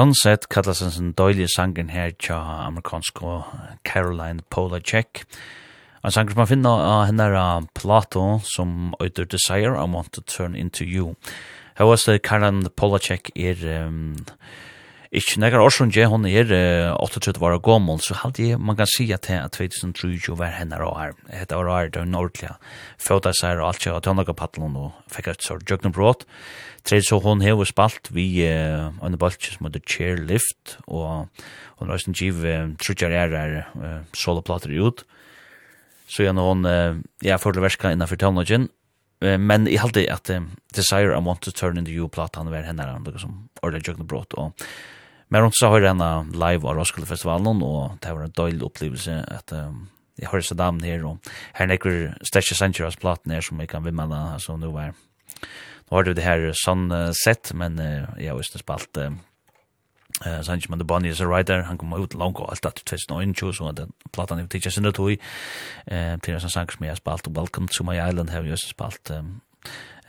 Sunset kallas en sånn døylig sangen her tja amerikansko Caroline Polacek. En sanger som man finner av henne er Plato som øyder Desire, I Want to Turn Into You. Her var det Caroline Polacek er um, Ikke nekker årsund jeg, hun er 38 år gammel, så halte jeg, man kan si at jeg 2003 var henne og her. Hette var her, det var ordentlig. Fødde seg og alt seg, og tøndaga paddelen, og fikk et sort jøkkenbrot. Tredje så hun hever spalt vi en balkje som heter Chairlift, og hun har sin giv trutjar er her soloplater ut. Så gjerne hun, jeg får til verska innanfor tøvnodgen, men i halde at Desire I Want to Turn Into You platan var henne, og det ordet jøkne jøkkenbrot, og Men hon så har henne live av Roskilde Festivalen, og det var en døylig opplevelse at um, jeg hører så damen her, og her er nekker Stasha Sanchez platen her som jeg kan vimmele, så nu var Nå har du det her sånn uh, sett, men uh, jeg har også spalt uh, Eh Sanchez man the Bonnie is a writer. Han kom ut langt og alt at 2021, så in choose och den plattan är uh, til då i eh Peter Sanchez med spalt welcome to my island har ju spalt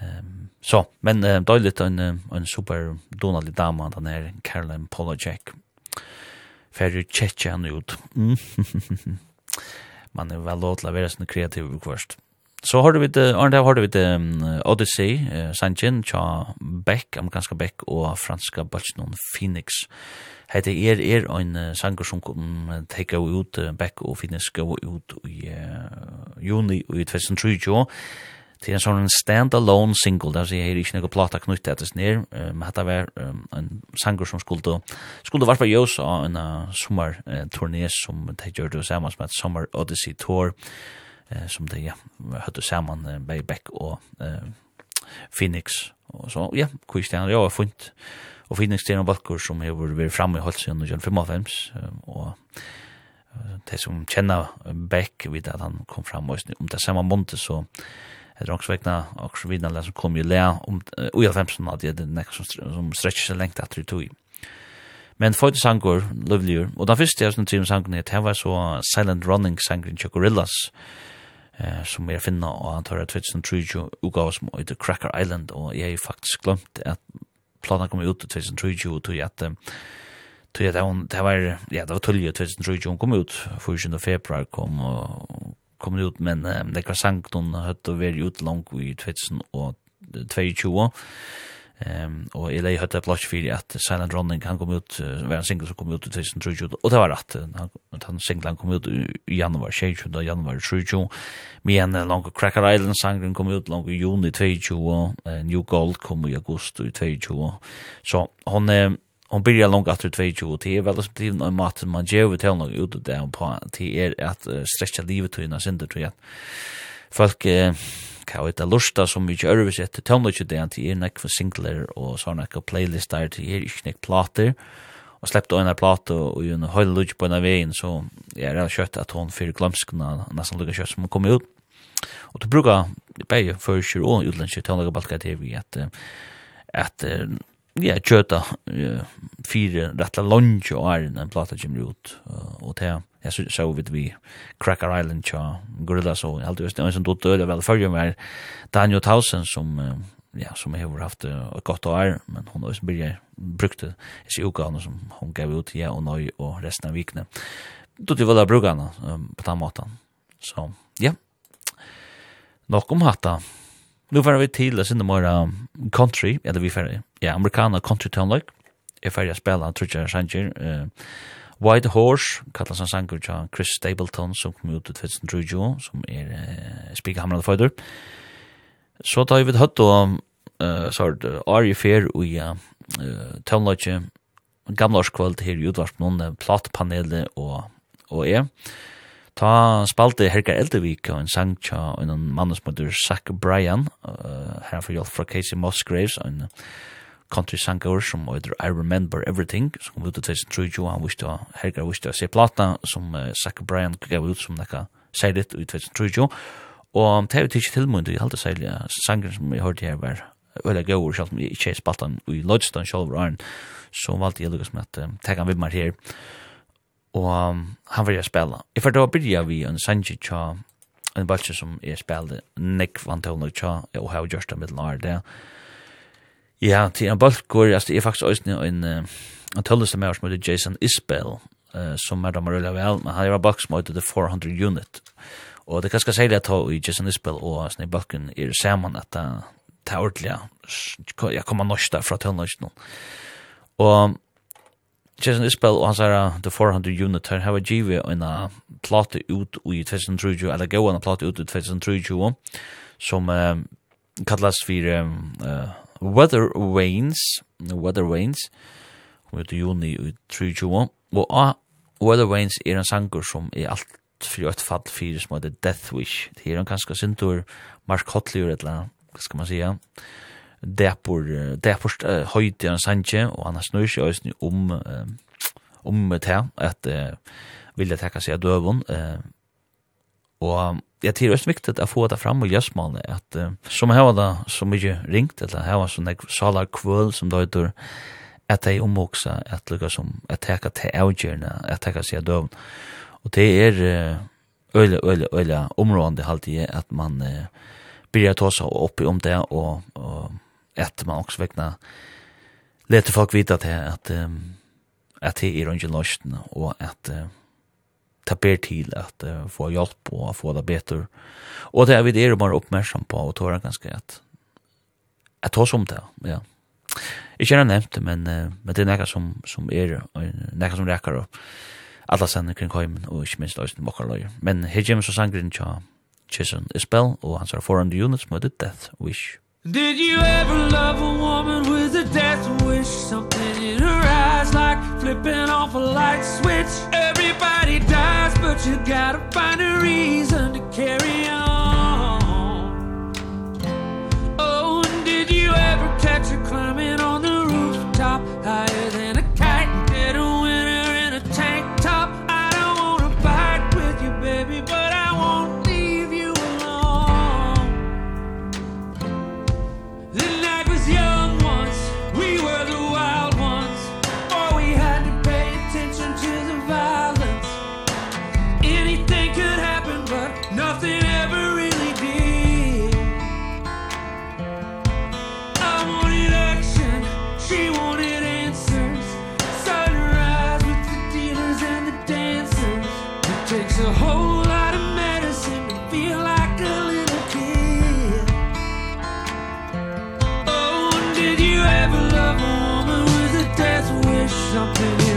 Ehm så men eh, dåligt en en super donalig dama den här Caroline Polacek. Färre tjecka nu ut. Man är väl låtla vara sån kreativ först. Så har du vid Arne har du vid um, Odyssey, uh, Sanchin, Cha Beck, amerikanska Beck og franska Bachnon Phoenix. Hette er er ein uh, sangur som kom um, ut uh, Beck og Phoenix go ut i uh, juni i 2023 Det er en sånn stand-alone single, der sier jeg ikke noe plata knytt etter ned, men dette var en sanger som skulle, skulle vært på jøs av en uh, sommerturné som de gjør det sammen med et Summer Odyssey Tour, som de ja, høtte sammen med Beck og Phoenix. Og så, ja, Kristian, ja, var funnet. Og Phoenix er en balkor som har vært framme i Holtsjøen og Jørn 55, og de som kjenner Beck vet at han kom fram og om det samme måned så Det eller också vekna också vidna som kom jo lä om i femsen, at det er nästa som som strekker seg lengt etter i tog. Men for det sanger, lovelier og den første jeg som trim sangen det var så silent running sangen til gorillas eh som jag finna och antar att Twitch som Trujo utgavs i The Cracker Island og jeg har faktisk glemt at planen kom ut till 2003, og tog att tog att det var ja det var tulje Twitch som Trujo kom ut 14 februar kom og kommer ut, men eh, det var sang hun høtt og være ut langt i 2022. Ehm og i lei hatt plass fyrir at Silent Running han kom ut uh, var en single som kom ut i 2022 og det var rætt han han singlen kom ut i januar 22 januar 22 men en long Cracker Island sangen kom ut langt i juni 2022, og New Gold kom i august 22 så han hon byrjar långt efter 22 och det är väl som till en mat som man ger till honom ut där på till är att stretcha livet till innan synder tror jag. Folk kan veta lusta som mycket övervis ett tonlöjt det inte är näck för singler och sådana här playlistar till er inte näck plater och släppte en plata och ju en höll på en vägen så jag har kött att hon för glömskorna nästan lika kött som kom ut. Och då brukar det bäge för sig och utländska tonlöjt balkar till vi att att ja, kjøta uh, fire rettla lunge og er en plata kommer ut. Og til, jeg synes så vidt vi Cracker Island tja Gorilla så jeg alltid just det, som døde døde vel følge med Daniel Tausen som ja, som har haft et godt år, men hun har også begynt brukte disse utgavene som hun gav ut, ja og nøy og resten av vikene. Då det vel å henne på den måten. Så, ja. Nok om hatta. Nu får vi till oss in mera country, eller vi får ja, americana country town like. If I just spela tror jag Sanger Uh, White Horse kallas han Sanger John Chris Stapleton som kom ut i 2020 som är eh, spikahamrande föder. Så tar vi ett hött då eh så är ju fair och ja uh, town like gamla skvalt här i utvarp någon platpanele och och är. Er. Ta spalte Helga Eldevik og en sang tja og en mann som heter Zach Bryan, uh, her for hjelp fra Casey Musgraves, og en country sanger som heter I Remember Everything, som kom ut i 2003, han visste, Helga visste å se plata, som uh, Zach Bryan gav ut som nekka særligt i 2003, og det er jo ikke tilmynd, jeg halte særlig sangeren som jeg hørte her var veldig gøy gauur, selv om jeg ikke er spalt han i Lodgestone, selv om jeg så valgte jeg lukkast med at uh, tega han vid meg her, og um, han var jeg spela. Jeg fyrir da byrja vi en sanji tja, en balsi som jeg spelade, Nick Van Tone tja, og hei gjørst det mitt lar det. Ja, til en balsi går, altså, jeg faktisk òsne en, en tølleste med som heter Jason Isbell, uh, som er da marulja vel, men han er en balsi som heter The 400 Unit. Og det kan skal seile at i Jason Isbell og sånn i Balken er saman at det er ordelig, jeg kommer norsk der fra tølleste nå. Og Jason Isbell og hans er The 400 Unit her har givet en plate ut i 2020, eller gav en plate ut i 2020, som uh, kallas for um, uh, Weather Wains, Weather Wains, kom ut i juni i 2020, og uh, Weather Wains er en sanger som er alt for et fall fyrir som heter Death Wish. Det er en ganske sintur, Mark Hotlier, eller hva skal man sige, depor depor uh, høyde han sanje og han snur seg øyne om um, om det at uh, vilja taka seg døvun uh, og jeg tror det er viktig å få det fram og gjøsmålene at uh, som jeg var da så mye ringt eller jeg var sånn salar kvøl som da heter at jeg omvoksa at lukka som at teka til avgjørende at teka seg døvun. Og det er uh, øyla, øyla, øyla områdende halte jeg at man uh, byrja ta seg oppi om det og, og at man også vekna leter folk vita til at um, at det er ikke løsene, og at uh, ta ber til at uh, få hjelp og få det bedre. Og det er vi det er bare oppmerksom på, og tåre ganske at at ta som det, ja. jeg kjenner nevnt det, men, uh, men det er nekka som, som er, nekka som rekker opp alla sender kring heimen, og ikke minst løsning mokkar løy Men her kommer så sangren tja Jason Isbell, og hans er foran the units møtet Death Wish. Did you ever love a woman with a death wish? Something in her eyes like flipping off a light switch Everybody dies but you gotta find a reason to carry up in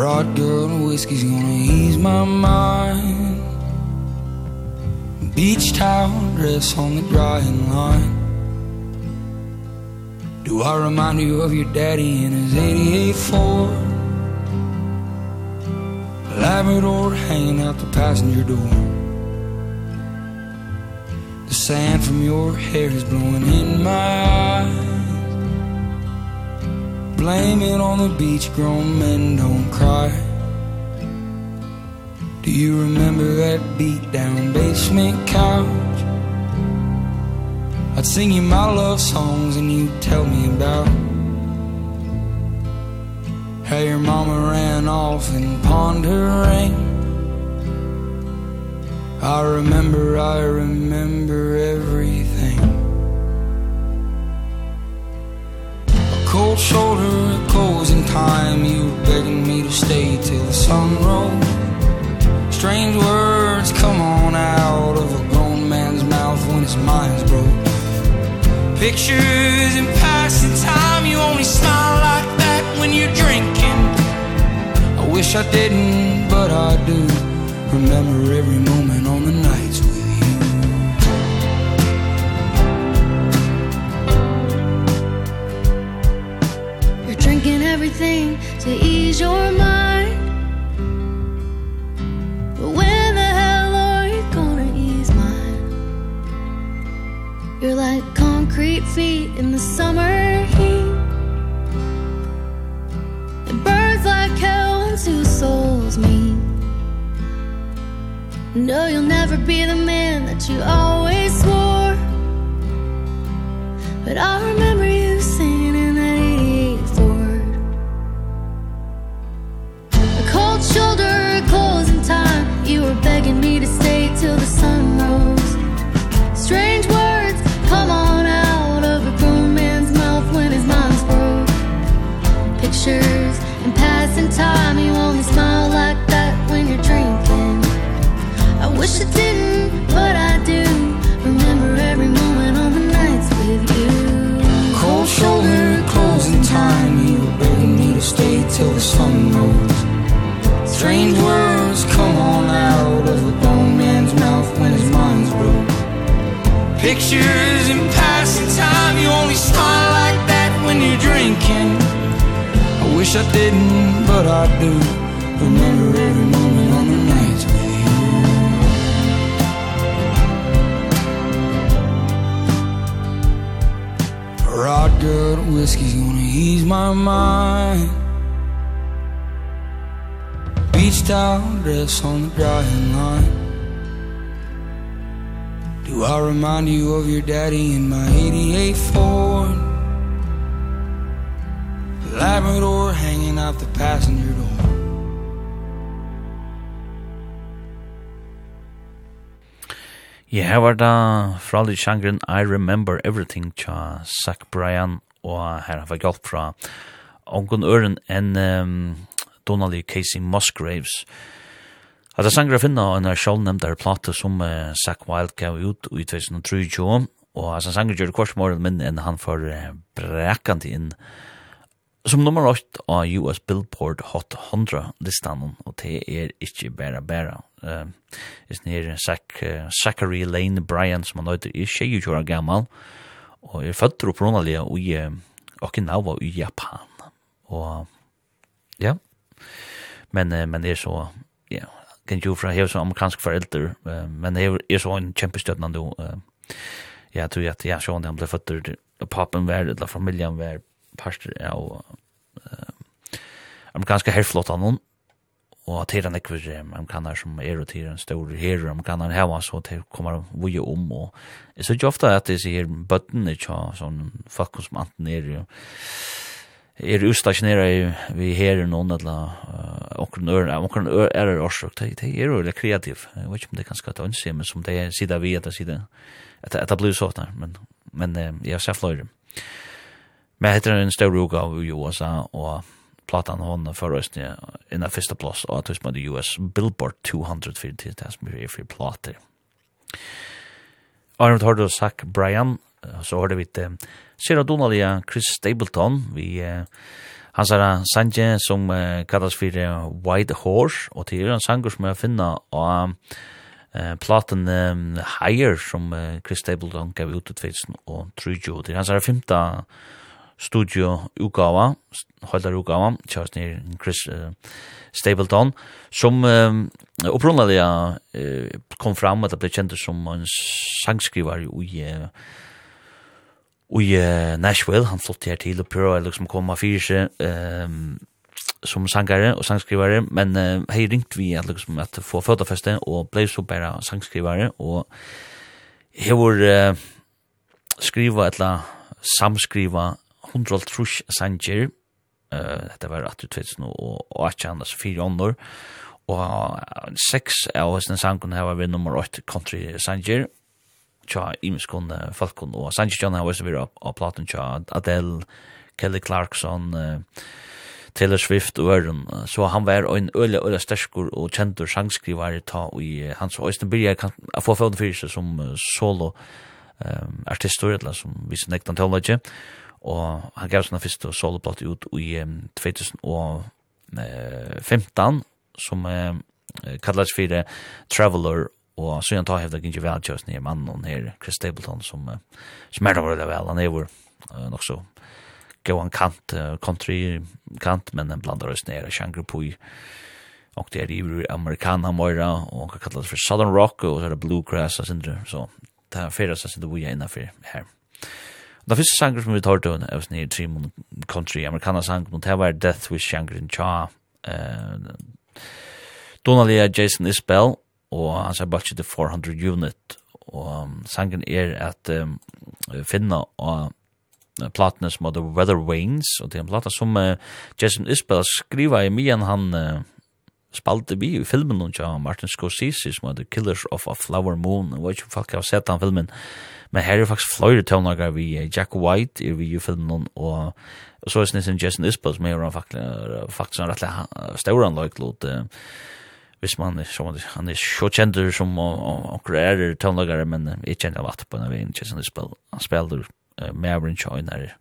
Rod girl and whiskey's gonna ease my mind. Beach towel dress on the drying line. Do I remind you of your daddy in his 88 Ford? Labrador hanging out the passenger door. The sand from your hair is blowing in my eyes blame it on the beach grown men don't cry. Do you remember that beat down basement couch? I'd sing you my love songs and you'd tell me about How your mama ran off and pawned her ring I remember, I remember everything. shoulder a closing time. You were begging me to stay till the sun rose. Strange words come on out of a grown man's mouth when his mind's broke. Pictures in passing time You only smile like that when you're drinking. I wish I didn't, but I do. Remember every moment. thing to ease your mind. But when the hell are you gonna ease mine? You're like concrete feet in the summer heat. It burns like hell when two souls meet. No, you'll never be the man that you always swore pictures. And passing time you only smile like that when you're drinking. I wish I didn't but I do. Remember every moment on the nights with you. Cold shoulder closing time you begging me to stay till the sun rose strange words come on out of the bone man's mouth when his mind's broke. Pictures and passing time you only smile like that when you're drinking wish I didn't, but I do. Remember every moment on the nights with you. Rod good whiskey's gonna ease my mind. Beach towel dress on the drying line. Do I remind you of your daddy in my 88 Ford? Labrador hanging out the passenger door. Ja, her var da fra litt sjangren I Remember Everything tja Zach Bryan og her har vi hjelp fra Ongon Øren enn um, Donnelly Casey Musgraves. At det å finne en av sjålnemdare plate som uh, Zach Wild gav ut i 2003 og at det sangre gjør kvarsmåren minn enn han får uh, brekant inn Som nummer 8 av US Billboard Hot 100-listan, og det er ikke bare bare. Uh, det er Zach, uh, Zachary Lane Bryan, som han nøyder i 20 år gammal, og er født og pronalige i uh, Okinawa i Japan. Og ja, men, uh, men er så, ja, kan jo fra hever som amerikansk forelder, uh, men er, er så en kjempestøttende, uh, ja, tror jeg at, ja, sånn han ble født, papen var, eller familien var, parter av uh, amerikanske herflottan noen, og at heran ekver amerikaner som er og til en stor herre amerikaner her, så til kommer vi om og jeg synes jo ofte at det sier bøtten ikke tja sånn folk som anten er jo er ustasjonera vi her noen eller omkring ør omkring ør er det årsak det det er jo kreativ. Jeg vet ikke om det kan skal ta ønske men som det er sier vi at det sier at det blir sånn men men jeg ser fløyre Men heter en stor utgave av USA, og platan hon för oss i den första plats och att med US Billboard 200 för det här som är för plater. Arnold Hardo och sagt Brian? Så har det vitt Sarah Donnelly och Chris Stapleton. Vi han sa Sanje som kallas för White Horse och det är en sanger som jag finner och eh platen Higher som Chris Stapleton gav ut i 2003 och det är hans femte studio-utgava, høylar-utgava, Charles Neer Chris uh, Stapleton, som um, opprunnalega uh, kom fram at det ble kjent som en sangskrivar i uh, i uh, Nashville, han flott her til og prøver liksom komme fyrir seg um, som sangare og sangskrivare, men uh, hei ringt vi at, liksom, at få fødafeste og blei så bare sangskrivare, og hevor uh, skriva etla samskriva hundra trus sanger, uh, dette var at du tvitt nå, og ikke annars fire ånder, og seks av hans sangen her var vi nummer 8 country sanger, tja imiskon falkon, og sanger. Tja her var vi av platen. Tja Adele, Kelly Clarkson, uh, Taylor Swift og Øren. så han var en øyla, øyla sterskur og kjentur sangskrivar ta i hans og Øystein Birger kan få fyrir seg som solo um, artistor, eller som viser nektan teologi, og han gav sånne første soloplate ut i 2015 som uh, kallas for Traveler og så han tar hevda ikke vel just nye mannen her, Chris Stapleton som, som er det vel, han er jo nok så gå en kant, country kant, men den blandar oss nere, sjanger på i og det er i amerikana moira og hva kallas for Southern Rock og så er det bluegrass og sindre, så det er fyrir sindre vi er innanfor her. Da fyrste sanger som vi tar til, jeg var sånn i Trimon country amerikaner sang, men det var Death Wish Shangrin Cha, uh, Donalia Jason Isbell, og han sier bare til 400 unit, og sangen er at um, finna og platene som heter Weather Wings, og det er en plata som uh, Jason Isbell skriva i myen han uh, spalte vi i filmen hun av Martin Scorsese som heter Killers of a Flower Moon. Og vet ikke om folk har sett den filmen men her er faktisk fløyre tøvnager vi Jack White er vi i filmen hun og så er snissen Jason Isbell som er faktisk faktisk en rettelig stauran løyklod hvis man som han er så kjent som og er tøvnager men jeg kjenner vatt på en vegin Jason Isbell. Han spiller Maverick Choyner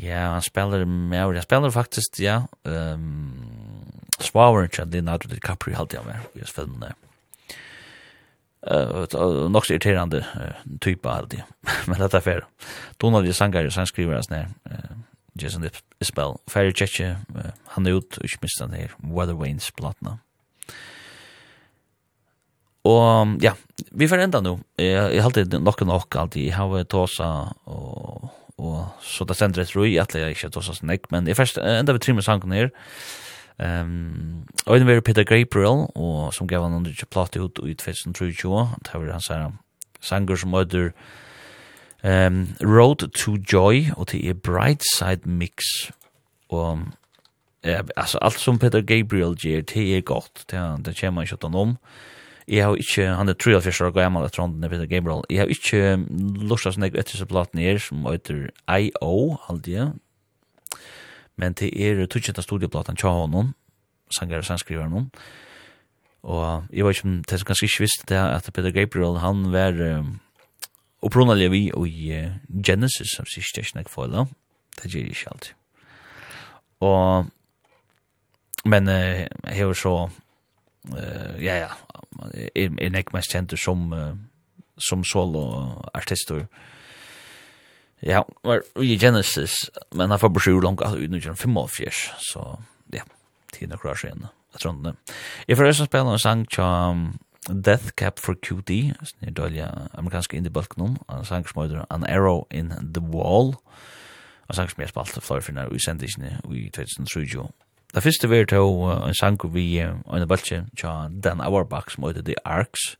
Ja, han spelar med, han spelar faktiskt, ja, um, svavar ikke at Leonardo DiCaprio halte jeg med i hans filmene. Uh, nok så irriterende uh, type halte jeg, men dette er fair. Donald er sanger og sangskriver hans nær, uh, Jason Isbell, Ferry Tjetje, uh, han er ut, og ikke minst han her, Weather Wains platna. Og ja, vi får enda nå. Jeg, jeg halte nok nok alltid, jeg har tåsa og og så det sender et roi, at jeg ikke tåsa oss nek, men jeg først enda vi trimmer sangen her, Ehm um, var Peter Gabriel og som gav han under plate ut i 2023. Det var han her sanger som heter ehm um, Road to Joy og til er Bright Side Mix. Og ja, altså alt som Peter Gabriel gjør, det er godt. Det, det kommer ikke utan om. Jeg har ikke, han er 73 år gammel etter hånden Peter Gabriel. Jeg har ikke lustet sånn jeg etter seg platen her som heter I.O. aldri, men det er tutsjenta studieplatan tja honom, sanger og sangskriver honom, og jeg vet ikke om det er ganske ikke visst det at Peter Gabriel, han var um, opprunnalig vi i uh, Genesis, som sier ikke nek foila, det gjør ikke alltid. Og, men uh, jeg var så, uh, ja, ja, er, er nek mest kjent som, uh, som solo artister, og Ja, var i Genesis, men han får beskyr langt ut nu 1985, så ja, tiden er klar igjen, jeg tror det. Jeg får også spille en sang til Death Cap for QD, som er dølge amerikanske indie-balken en sang som heter An Arrow in the Wall, en sang som jeg spalte flere finner i sendisene i 2003. Det første vi er til en sang vi er en balken til Dan Auerbach som heter The Arcs,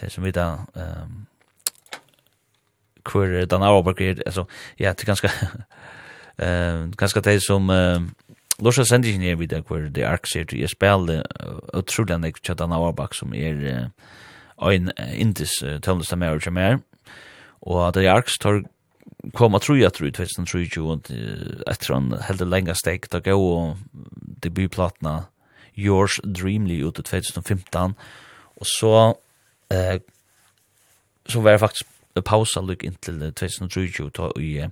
det som vi da... Um, hver den er, altså, ja, det er ganske eh ganske det som Lorsa sendi ikke ned videre hvor The ark sier til. Jeg spiller utrolig enn ikke Tjadana Auerbach som er ein indis tøvnlista mer og mer og The ark tar koma trúja trú 2023 etter han heldur lenga steg da gå og debutplatna Yours Dreamly ut i 2015 og så eh, så var jeg faktisk pausa lukk inntil 2020 ta i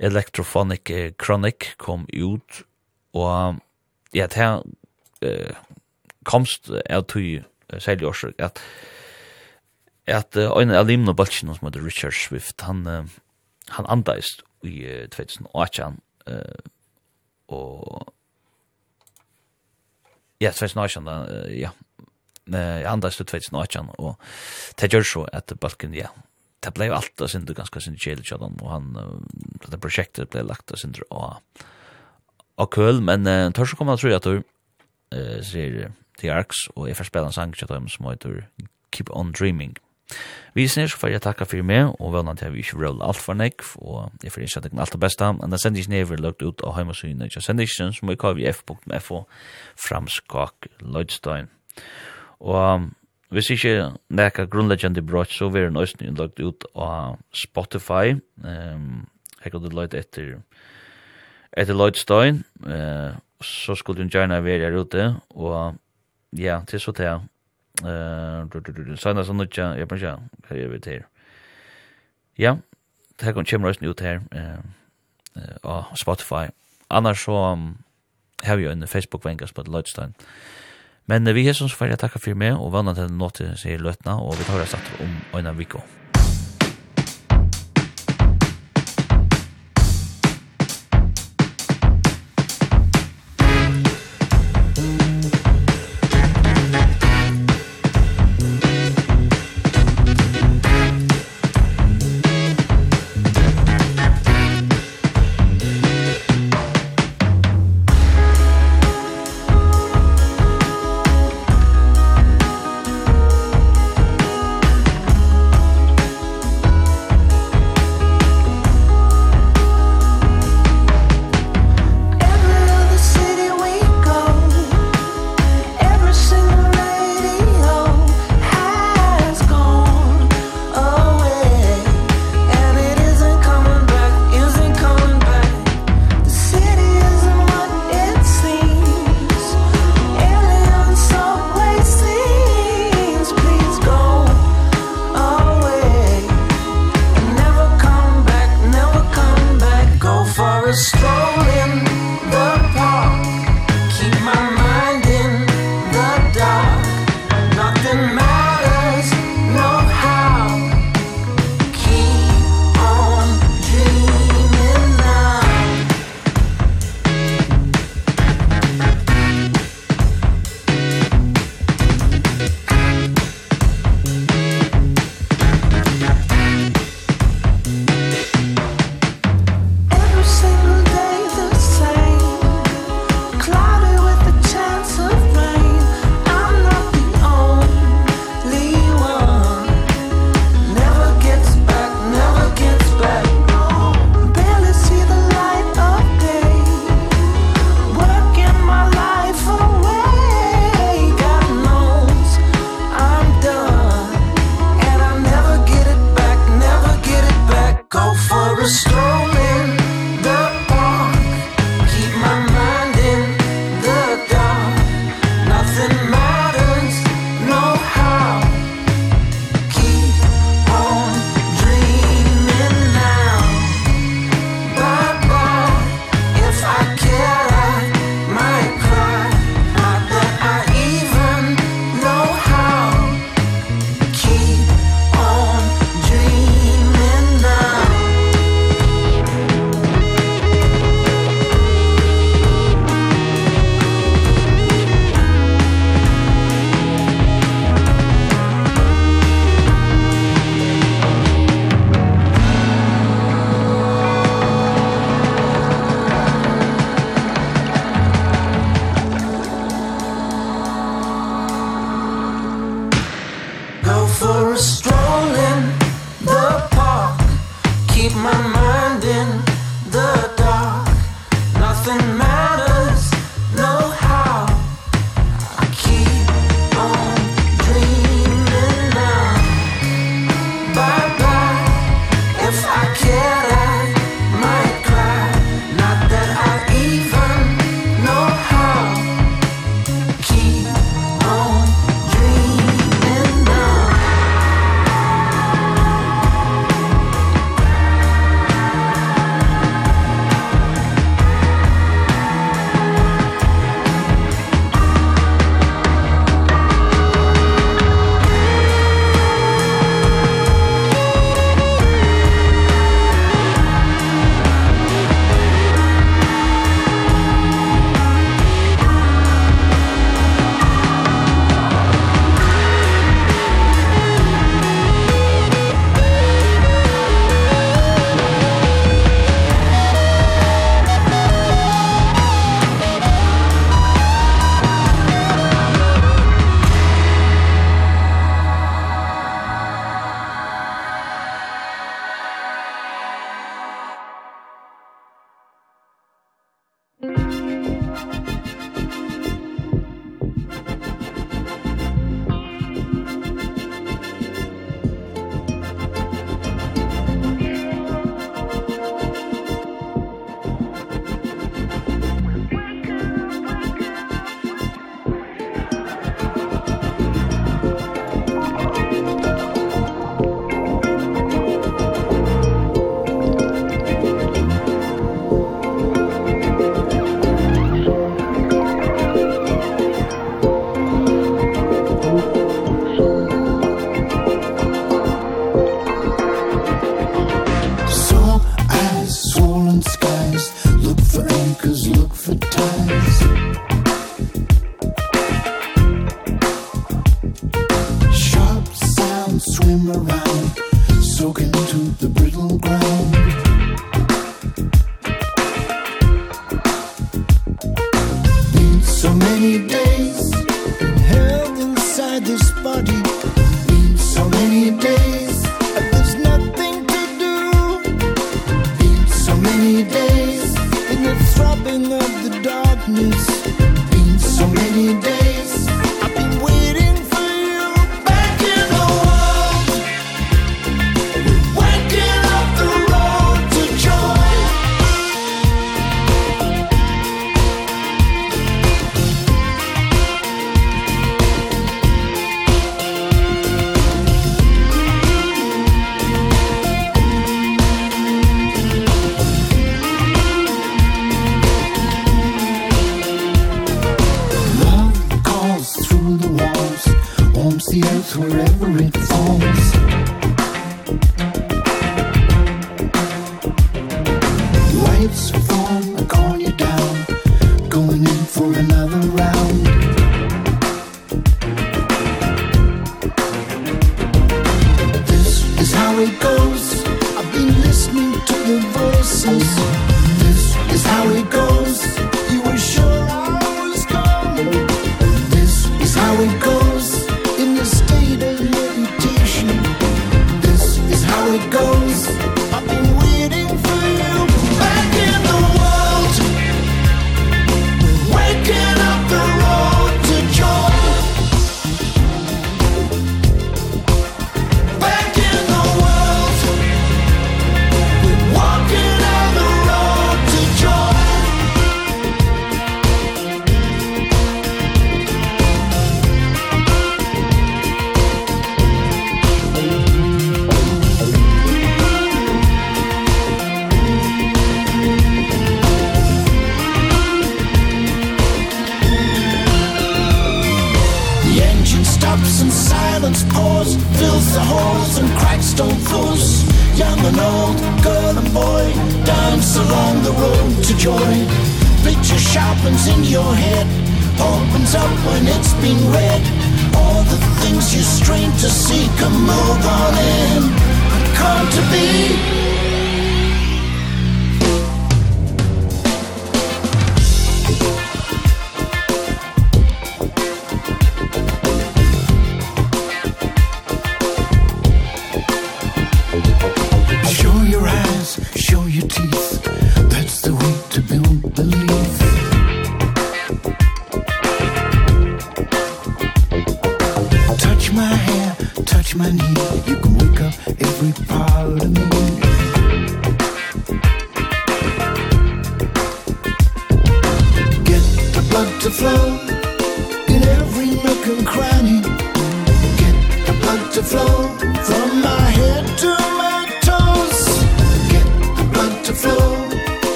Electrophonic Chronic kom ut og ja, det her eh, komst av tog særlig årsøk at at ein av limna balkina som heter Richard Swift han han andaist i 2018 uh, og ja, 2018 ja, andaist i 2018 og det gjør så at balken ja, det blev allt där sen det ganska sen chill chat och han det projektet blev lagt där sen och och kul men uh, törs komma tror jag att du eh ser The Arcs och är förspelaren sang chat om som heter Keep on Dreaming. Vi snir så fyrir jeg takka fyrir meg, og vel at vi vil ikke roll alt for nek, og jeg fyrir ikke at jeg alt det beste, men da sender jeg never lagt ut av heimasynet, jeg sender som vi kaver i f.fo framskak Lloydstein. Og um, hvis ikke nekka grunnleggjande brot, så vil den også lagt ut av Spotify. Um, jeg kan du lagt etter etter Lloydstein, uh, så skulle du gjerne være her ute, og ja, til så til. Uh, Sanna sånn ut, jeg bare ikke, hva gjør vi til? Ja, det kan kommer også ut her, uh, uh, Spotify. Annars så um, har vi jo en Facebook-vengas på Lloydstein. Ja Men vi hesson så får jeg takka for meg, og vannet til nåttet sier løtna, og vi tar oss at om øyne vikko.